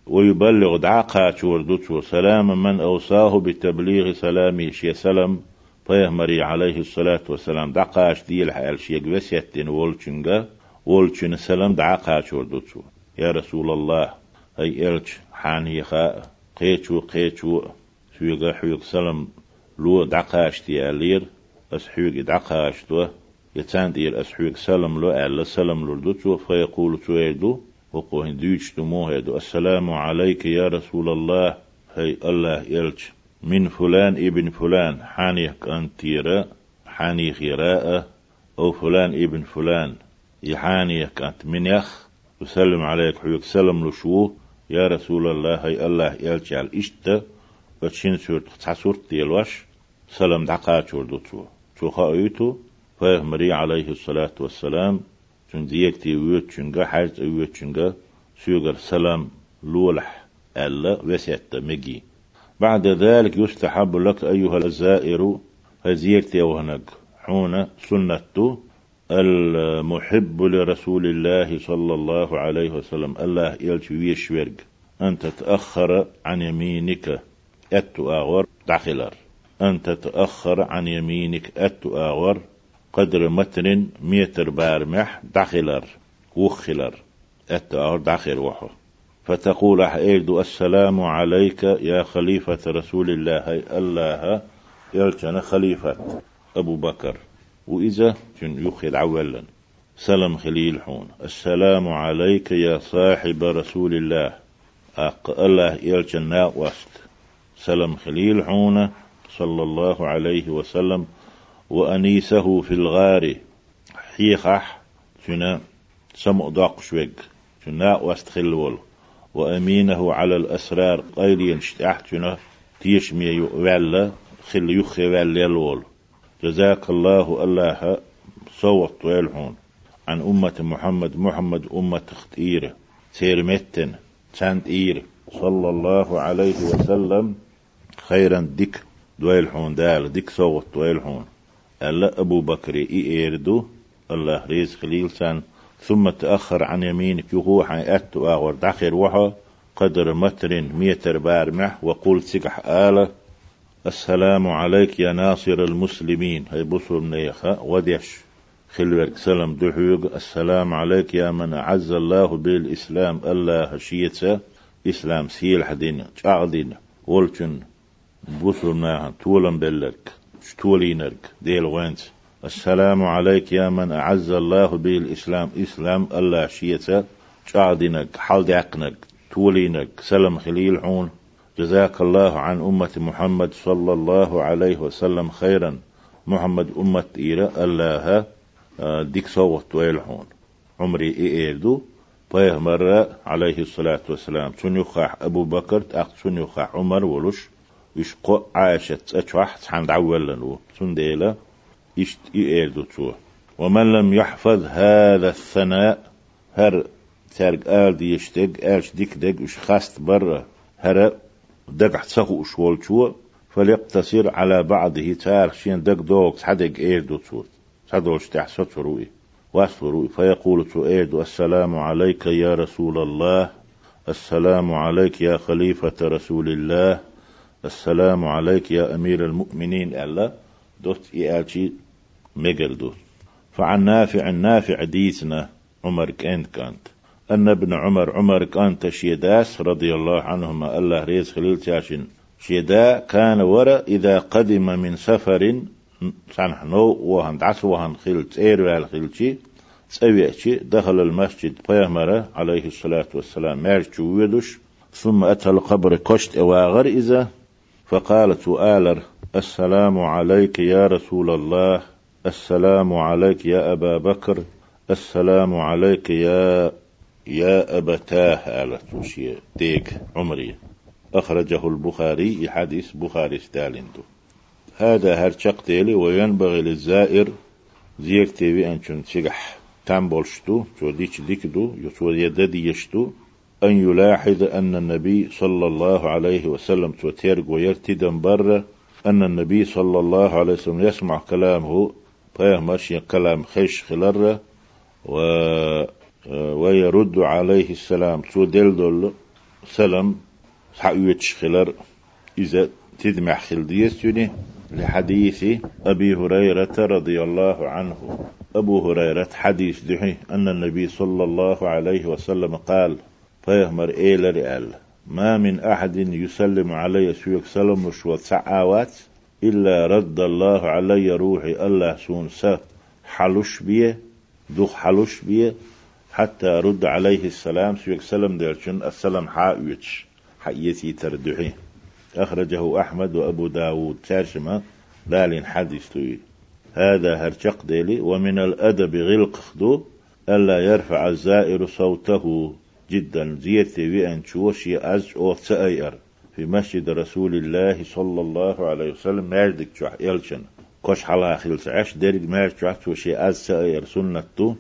ويبلغ دعاقا دوتو سلام من أوصاه بتبليغ سلامي. شي سلام طيه مري عليه الصلاة والسلام. دعقاش ديل حال شيق وسيتين وولچنغا وولچن سلام دعاقا دوتو يا رسول الله هي إلش حاني خاء قيچو قيچو. سويغا حيوك سلام لو دعقاش تيالير أسحوك دعقاش تو يتان دير أسحوك سلام لو ألا سلام لو دوتو فيقول تويدو وقوهن ديوش دموه السلام عليك يا رسول الله هي الله يلش من فلان ابن فلان حاني كانتيرا حاني خيراء أو فلان ابن فلان يحاني كانت من يخ. وسلم عليك حيوك سلم لشو يا رسول الله هي الله يلش على إشتا وتشين سورت تحسورت ديالواش سلام دعقا شوردو تو. تو خايتو فهمري عليه الصلاة والسلام چون ديكتي ويوت چونغا حاجت ويوت چونغا سيوغر سلام لولح ألا وسيت مجي بعد ذلك يستحب لك أيها الزائر هزيكتي وهنك حون سنة المحب لرسول الله صلى الله عليه وسلم الله يلشوي شويرج أن تتأخر عن يمينك آغور داخلر. أن تتأخر عن يمينك آغور قدر متر متر بارمح. داخلر. وخلر. أتو داخل وحو. فتقول أحيد السلام عليك يا خليفة رسول الله. الله. يلتنا خليفة أبو بكر. وإذا يخل عولا. سلام خليل حون. السلام عليك يا صاحب رسول الله. أق الله يلتنا وست سلام خليل حون صلى الله عليه وسلم وأنيسه في الغار. حيخح شنا سمع داق شوق شنا وست خلول. وأمينه على الأسرار قيلين شتاحتنا تيشمي وعلا خل يخي وعلا الول جزاك الله الله صوت ويلحون عن أمة محمد محمد أمة اختيرة سير متن سانت إير. صلى الله عليه وسلم. خيرا ديك دويلحون دال ديك صوت دويلحون ألا أبو بكر إي إيردو الله ريز خليل سان. ثم تأخر عن يمينك يهو حي أت وآغور داخر وحا. قدر متر ميتر بارمح وقول سكح آلة السلام عليك يا ناصر المسلمين. هي بصر منيخة وديش. خلوك سلام دحوق. السلام عليك يا من أعز الله بالإسلام. الله شيتسا إسلام سيل حدين. شعدين ولكن بصر منيخة طولا بلك شتولينرك ديل وينت السلام عليك يا من أعز الله به الإسلام إسلام الله شيتا شعدنك حال دعقنك تولينك سلم خليل حون. جزاك الله عن أمة محمد صلى الله عليه وسلم خيرا. محمد أمة إيرا الله آه، ديك صوت ويلحون عمري إيردو. طيه مرة عليه الصلاة والسلام. سنيخاح أبو بكر أخ سنيخاح عمر ولش. يشقو عاشت أتوح عند عولا سنديلا إشت إيردو ومن لم يحفظ هذا الثناء هر تارق آل ديشتق آلش ديك دق وش خاست برا هرا دق تصخو شوال شو فليقتصر على بعضه تارخ شين دق دوك حدق اير دو تصوت صدوش تحسط روي واسفروي فيقول تؤيد السلام عليك يا رسول الله السلام عليك يا خليفة رسول الله السلام عليك يا أمير المؤمنين. ألا دوت إيالشي مجل دوت فعن نافع نافع ديسنا عمر كأنت كانت. أن ابن عمر عمر كانت شيداس رضي الله عنهما. الله ريز خليل تاشن شيدا كان ورا إذا قدم من سفر سنح نو وهن دعس وهن خلت اير خلتي سويتي دخل المسجد بيامرة عليه الصلاة والسلام. مارج ويدش ثم أتى القبر كشت اواغر إذا فقالت آلر السلام عليك يا رسول الله السلام عليك يا أبا بكر السلام عليك يا يا أبتاه آلت وشي ديك عمري. أخرجه البخاري حديث بخاري ستالندو هذا هرشق تيلي وينبغي للزائر زير تيوي أنشن تشجح تام بولشتو شو ديش ديكدو يشتو أن يلاحظ أن النبي صلى الله عليه وسلم توتيرق ويرتدن بر أن النبي صلى الله عليه وسلم يسمع كلامه فيهمش كلام خيش خلر و ويرد عليه السلام تو دل دل سلام حقويتش خلر. إذا تدمع خل ديستوني لحديث أبي هريرة رضي الله عنه. أبو هريرة حديث دحي أن النبي صلى الله عليه وسلم قال فيهمر إيل رئال ما من أحد يسلم علي سويك سلم وشوة سعاوات إلا رد الله علي روحي الله سون سا حلوش بيه دوخ حلوش بيه حتى رد عليه السلام سويك سلم ديرشن السلام حاويتش حيتي تردحي أخرجه أحمد وأبو داود تاشمة لالين حديث توي. هذا هرشق ديلي ومن الأدب غلق خدو ألا يرفع الزائر صوته. جدا زيرتي وأن شوشي أز أو تأير في مسجد رسول الله صلى الله عليه وسلم ماردك شوح يلشن كوش حلا خلص عش درج مارد شوح توشي أز سأير سنة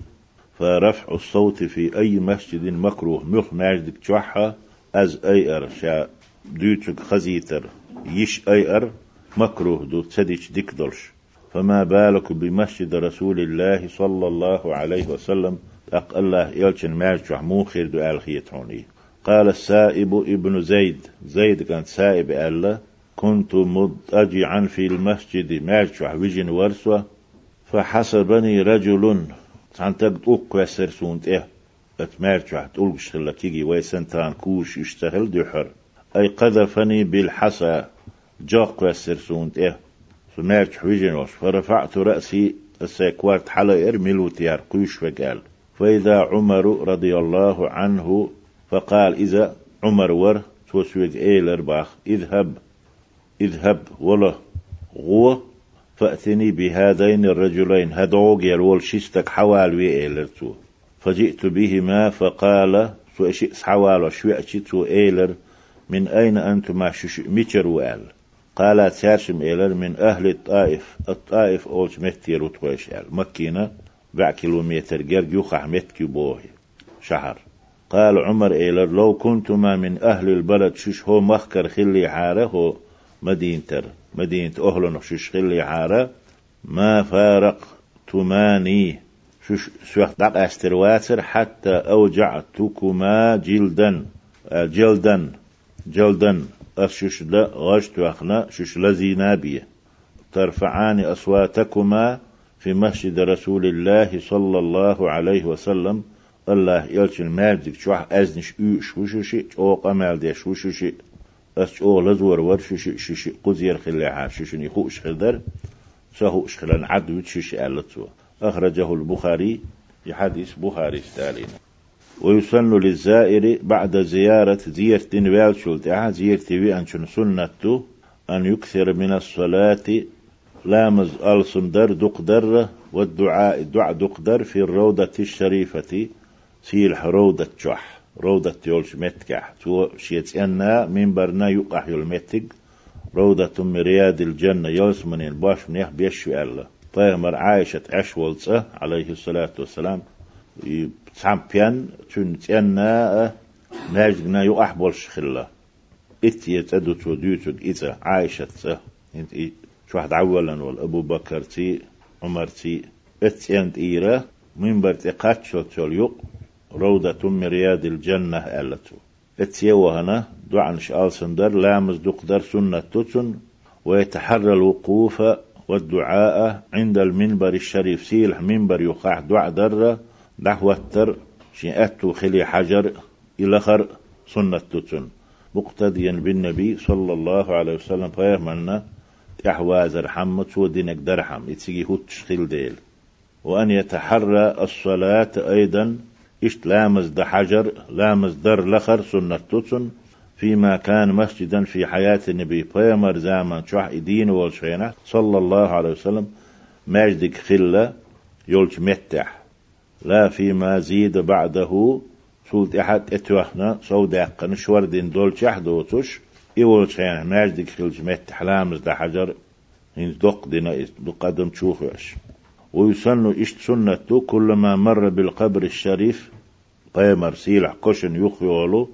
فرفع الصوت في أي مسجد مكروه مخ ماردك شوحها أز أير. شا دوتك خزيتر يش أير مكروه دو تسديش ديكدلش فما بالك بمسجد رسول الله صلى الله عليه وسلم أق الله يلشن مارجح موخر دو الخيتوني قال السائب ابن زيد. زيد كان سائب الله كنت مضطجعا في المسجد. مارجح وجن ورسوة. فحسبني رجل. عن تقطوك وسر سونت إيه. شخلا كيجي ويسنتان كوش يشتغل دحر أي قذفني بالحسى جاق وسر سونت إيه. سمعت حويجنوش فرفعت رأسي. السيكوارت حلا إرملو تيار قيش فقال فإذا عمر رضي الله عنه فقال إذا عمر ور توسويق إيلر باخ إذهب إذهب ولا غو فأتني بهذين الرجلين هدوغ يرول شستك حوال وي إيلر تو فجئت بهما فقال سو أشيء حوال وشوئتي تو إيلر من أين أنتما شش ميتر وقال قال تارشم إيلر من أهل الطائف الطائف أولش متي روتويش مكينة. بع كيلومتر جرج يخح متكي بوهي شهر. قال عمر إيلر لو كنتما من أهل البلد شش هو مخكر خلي حارة هو مدينتر. مدينة أهلن شش خلي حارة. ما فارق تماني شش سوح دق استرواتر حتى أوجعتكما جلدا. جلدا. جلدا. أشش لا غشت أخنا شش لزينابية. ترفعان أصواتكما. في مسجد رسول الله صلى الله عليه وسلم. الله يلشن مالدك شوح أزنش أوش وشوشي أو قمال ديش وشوشي أس أو لزور ور شوشي شوشي قزير خليها شوشني خوش خدر سهوش خلان عدو شوشي ألتسوا أخرجه البخاري في حديث بخاري ستالين. ويسن للزائر بعد زيارة زيارة نوال شلتها زيارة أنشن سنة أن يكثر من الصلاة لامز الصندر دقدر والدعاء الدعاء دقدر في الروضة الشريفة سيل روضة جح روضة يولش متكح. تو شيت أن من برنا يقح يلمتك روضة من رياض الجنة يولس من باش منيح بيشو الله طيب عائشة عشولت عليه الصلاة والسلام تسامبيان تون تيانا ناجنا يو أحبولش خلا. إتي تدو تو ديوتوك إتا عايشة إنت شو واحد عولا ولا أبو بكر تي عمر تي اتيانت إيرا منبر تقاتشو تول يق روضة من رياض الجنة ألتو. اتيو هنا دعا شال سندر لامز دقدر سنة تتن ويتحرى الوقوف والدعاء عند المنبر الشريف سيلح منبر يقع دعا در دعوتر شيئتو خلي حجر إلى خر سنة تتن. مقتديا بالنبي صلى الله عليه وسلم فيهمنا تحواز رحمة ودينك درحم. يتسيجي هوتش خيل ديل. وأن يتحرى الصلاة أيضا. إشت لامز ده حجر لامز در لخر سنة تتن فيما كان مسجدا في حياة النبي بيمر زامن شح دين والشينة. صلى الله عليه وسلم ماجدك خلة يولش متح. لا فيما زيد بعده. سولت أحد اتوحنا سوداق نشور دين دول شحدوتش إيول شينة ماجدك خلش متح لامز ده حجر. إن دق دينا قدم تشوفش ويسن إشت سنة كلما مر بالقبر الشريف بيمر سيلح كشن يخيولو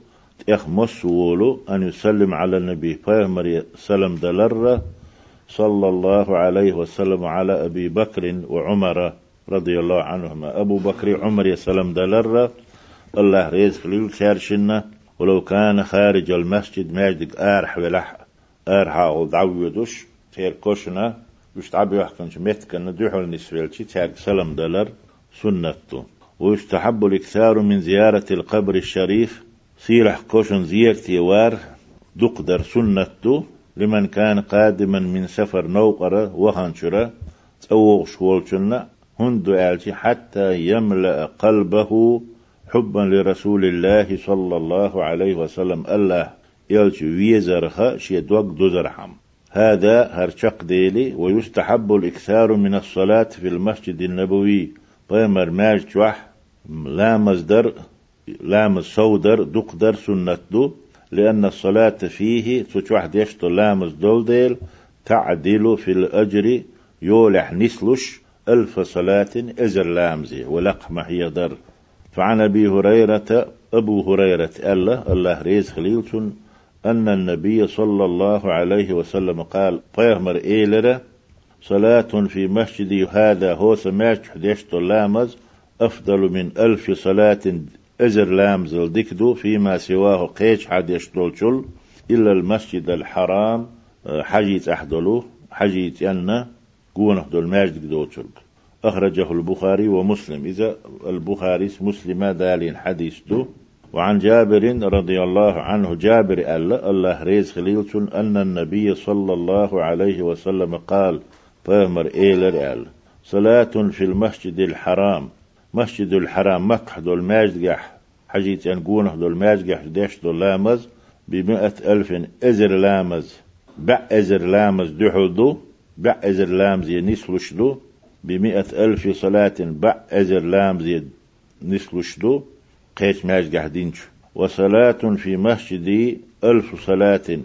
إخ مسولو أن يسلم على النبي بيمر سلم دلر صلى الله عليه وسلم على أبي بكر وعمر رضي الله عنهما أبو بكر عمر يسلم دلر الله ريز خليل شارشنا ولو كان خارج المسجد ماجد آرح ولح آرح ودعودش تير كوشنا يستعب يحكمش متكن دوحو النسويلتي تاق سلم دلر سنته ويستحب الإكثار من زيارة القبر الشريف؟ سيرح كوشن زيارتي وار دقدر سنته لمن كان قادما من سفر نوقرة وهانشرة تأوغ شوالشنا هندو آلتي حتى يملأ قلبه حبا لرسول الله صلى الله عليه وسلم. الله يلتي ويزرها شي دوق دوزرحم هذا هرشق ديلي ويستحب الإكثار من الصلاة في المسجد النبوي. بيمر ماج جوح لا مصدر لا مصودر دقدر سنة دو. لأن الصلاة فيه تشوح ديشتو لامز ديل تعدل في الأجر يولح نسلش ألف صلاة إزر لامزي ولقمة هي در. فعن أبي هريرة أبو هريرة الله الله ريز خليلتون أن النبي صلى الله عليه وسلم قال فيهمر إيلرة صلاة في مسجد هذا هو سماش حديش لامز أفضل من ألف صلاة أزر لامز الدكدو فيما سواه قيش حديش شل إلا المسجد الحرام حجيت أحدلو حجيت أن قونه دول ماجد دوتشل أخرجه البخاري ومسلم. إذا البخاري مسلم دالين حديث دو. وعن جابر رضي الله عنه جابر ألا الله ريز خليلتون أن النبي صلى الله عليه وسلم قال فامر إيلر أل صلاة في المسجد الحرام مسجد الحرام مكة دول ماجدقح حجيت أنقونه دول ماجدقح ديش دول لامز بمئة ألف إزر لامز بع إزر لامز دحدو بع إزر لامز ينسلشدو بمئة ألف صلاة بع إزر لامز ينسلشدو قيش ماج قاعدينش وصلاة في مسجدي ألف صلاة.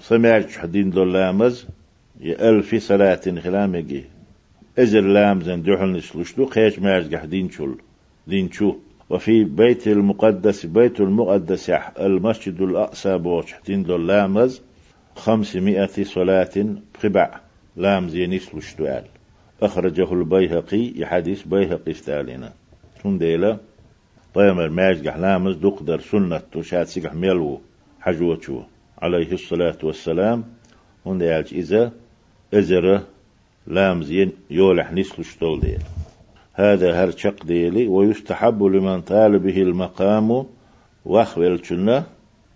سمعت حدين دول لامز؟ ألف صلاة خلامجي أزر لامزن دحل نسلشلو قيش ماج قاعدين دينشو وفي بيت المقدس بيت المقدس المسجد الأقصى بوش حدين دول لامز. خمسمائة صلاة بخبع. لامز ينسلش دوال أخرجه البيهقي يحديث بيهقي استالنا شون ديلا طيمر ماج لامز دقدر سنة تشات سيقح ميلو حجوتشو. عليه الصلاة والسلام. هون يالج إذا أزر لامز يولح نسلش تول ديل هذا هر شق ديلي ويستحب لمن طال به المقام واخويل شنا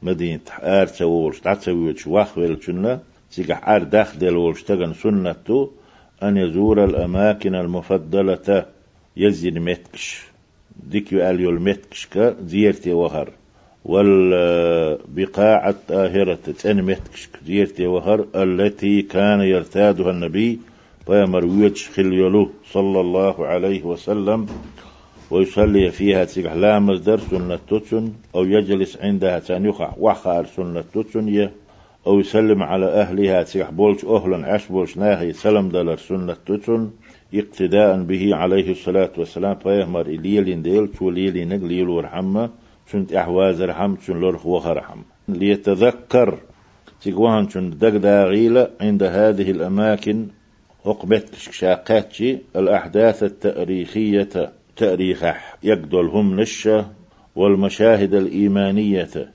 مدينة آر تسوولش تعتسويش واخويل شنا سيقح آر داخ ديل ولش تغن سنة أن يزور الأماكن المفضلة. يزين متكش. ديك يقال يلمتكشك زيرتي وهر. والبقاع الطاهرة تن متكشك. زيرتي وهر. التي كان يرتادها النبي. فيمر ويتش خليلو صلى الله عليه وسلم. ويصلي فيها تسيح. لا مصدر سنة تتسن أو يجلس عندها تانيخ وخار سنة تتسن أو يسلم على أهلها تيح بولش أهلا عش بولش ناهي سلم دلر سنة تتن اقتداء به عليه الصلاة والسلام. فيهمر إليلين ديل شو ليلين ليل ورحمة شنت أحواز رحم شن لرخ وخرحم ليتذكر تقوان شن دق داغيلة عند هذه الأماكن عقبت شاقاتشي الأحداث التأريخية تأريخ يقدلهم نشة والمشاهد الإيمانية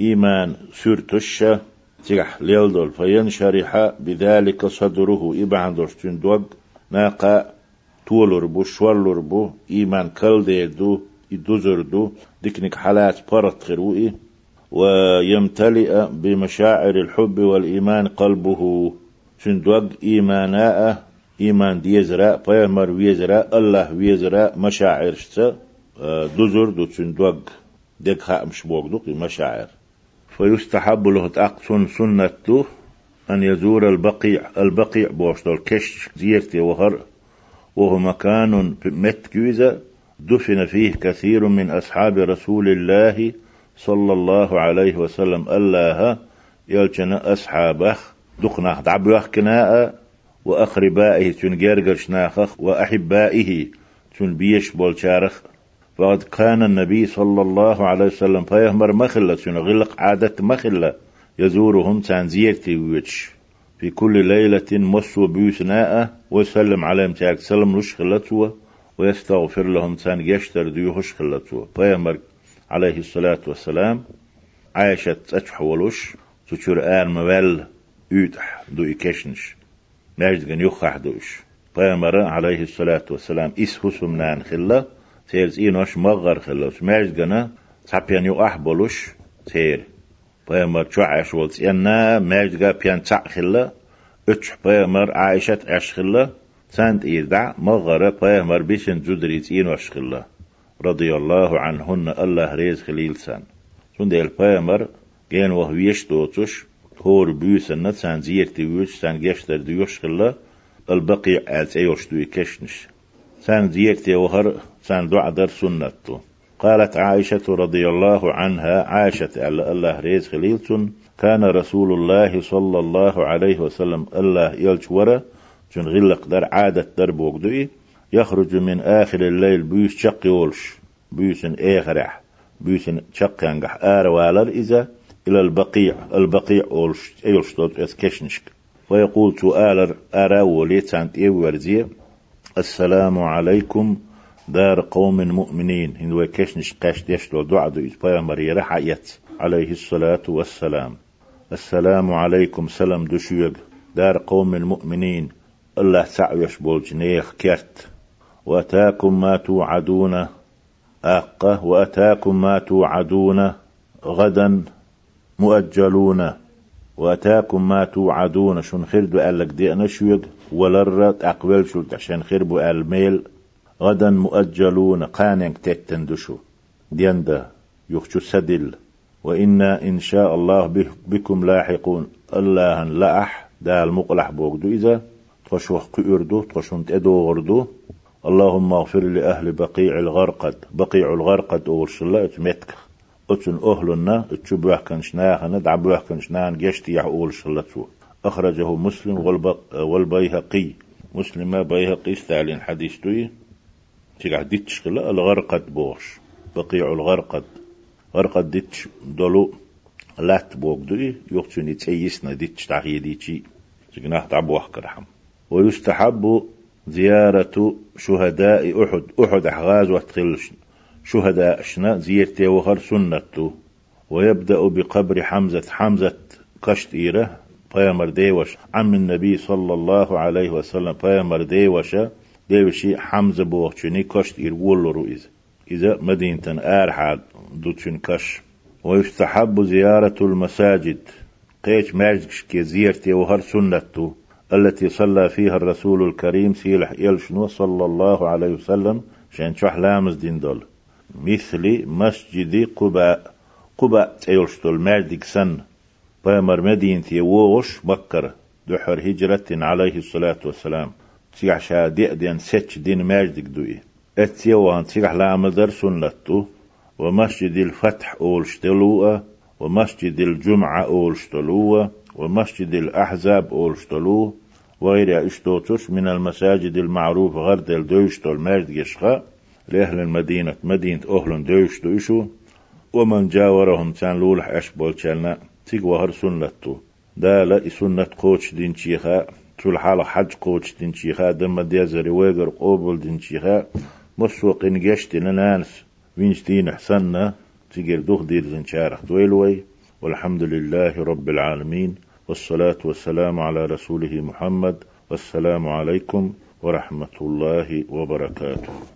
إيمان سرتشة تيح ليلدول فينشرح بذلك صدره إبعندوش تندوغ ناقا تولر بو شولر بو إيمان كل ديدو يدوزردو ديكنك حالات برت خروئي ويمتلئ بمشاعر الحب والإيمان قلبه. شندوغ إيماناء إيمان ديزرا بيامر ويزرا الله ويزرا مشاعر شتا دوزر دو شندوغ ديك خامش بوغدوك مشاعر. فيستحب له تأقسن سنة أن يزور البقيع البقيع بوشتول كش زيرتي وهر وهو مكان متكوزة دفن فيه كثير من أصحاب رسول الله صلى الله عليه وسلم الله يلجنا أصحابه دقنا دعبوه كناء وأقربائه تنجرجر شناخخ وأحبائه تنبيش بولشارخ. فقد كان النبي صلى الله عليه وسلم فيهمر مخلة غلق عادة مخلة يزورهم تنزيرتي ويتش في كل ليلة مصو بيوسناء ويسلم عليهم تاك سلم رش خلتوا ويستغفر لهم تان يشتر ديوهش خلتوا فيهمر عليه الصلاة والسلام عايشة أتحولوش تشور آن موال يوتح دو إكشنش ماجد جن يخح دوش فيهمر عليه الصلاة والسلام إس هسمنان خلا. تيرز إينوش مغر خلوش ماجد جنا تحبيان يو أحبولوش تير بيامر شو عاش ولت ينا ماجد بيان تاع خلا اتش بيامر عايشة عش خلا سانت إيدع مغر بيامر بيشن جدريت إينوش خلا رضي الله عنهن الله ريز خليل سان سندل بيامر جين وهويش دوتش هور بيوسن سان زيرتي ويش سان جشتر ديوش خلا البقي آت ايوش دوي كشنش سان زيرتي وهر سان دعا در سنتو. قالت عائشة رضي الله عنها عاشت على الله ريز خليلتون كان رسول الله صلى الله عليه وسلم الله يلش ورا جن غلق در عادة در بوغدوي يخرج من آخر الليل بيوس شق يولش بيوسن إيخرح بيوسن شق ينجح آر والر إذا إلى البقيع البقيع أولش أيولش دوت أسكشنشك. ويقول سؤال أرى وليت سانت إيورزي السلام عليكم دار قوم مؤمنين. إن وكشنش قاش ديشلو دعا دو إتبايا حيات. عليه الصلاة والسلام. السلام عليكم سلام دشيق دار قوم المؤمنين. الله تعيش بولجنيخ كرت وأتاكم ما توعدون. آقة. وأتاكم ما توعدون. غدا مؤجلون. وأتاكم ما توعدون. شن خير قال لك دي أنا شويق. ولرت أقبل شو عشان خير بو الميل. غدا مؤجلون قانك تتندشو ديندا يخشو سدل وإنا إن شاء الله بكم لاحقون. الله لأح دا المقلح بوغدو. إذا تخشوخ كيردو تخشون تأدو غردو. اللهم اغفر لأهل بقيع الغرقد. بقيع الغرقد أورش الله اتمتك أتن أهلنا اتشبوه كنشناهنا دعبوه كنشناهن جشتي أورش الله أخرجه مسلم والبيهقي. مسلم بيهقي استعلن حديث توي. تيقع ديتش خلا الغرقد بوش. بقيع الغرقد. غرقد ديتش دولو. لات بوك دوي. يوقتوني تيسنا ديتش تعهي ديتشي. تيقناه تعبو كرحم ويستحب زيارة شهداء أحد. أحد أحغاز واتخلش. شهداء شنا زيرتي وخر سنته ويبدأ بقبر حمزة. حمزة كشت إيره. بيامر ديوش عم النبي صلى الله عليه وسلم بيامر ديوشا ديوشي حمزة بوغشني كشت إير ولو إذا إذا مدينة آرحاد دوتشن كش ويستحب زيارة المساجد. قيش ماجدش كي زيارتي وهر سنته التي صلى فيها الرسول الكريم سيلح يلشنو صلى الله عليه وسلم شان شح لامز دين دول مثل مسجد قباء قباء تيلشتول ماجدك سن بامر مدينة ووش بكر دحر هجرة عليه الصلاة والسلام. تيح شادئ دين ستش دين ماجدك دوي اتيوان تيح لامدر سنتو ومسجد الفتح أولشتلوه ومسجد الجمعة أولشتلوه ومسجد الأحزاب أولشتلو وغير اشتوتش من المساجد المعروف غرد الدوشتو المرد يشخا. لأهل المدينة مدينة أهل دوشتو إشو. ومن جاورهم تان لولح أشبول تشالنا تيق وهر سنتو. دالا سنة قوش دين شيخا تول حال حج قوش دين شيخا دم ديزري ويقر قوبل دين شيخا. مسوق إنجشت نانس وينشتين حسنا تيجر دوخ دير زن شارخ دويلوي. والحمد لله رب العالمين والصلاة والسلام على رسوله محمد والسلام عليكم ورحمة الله وبركاته.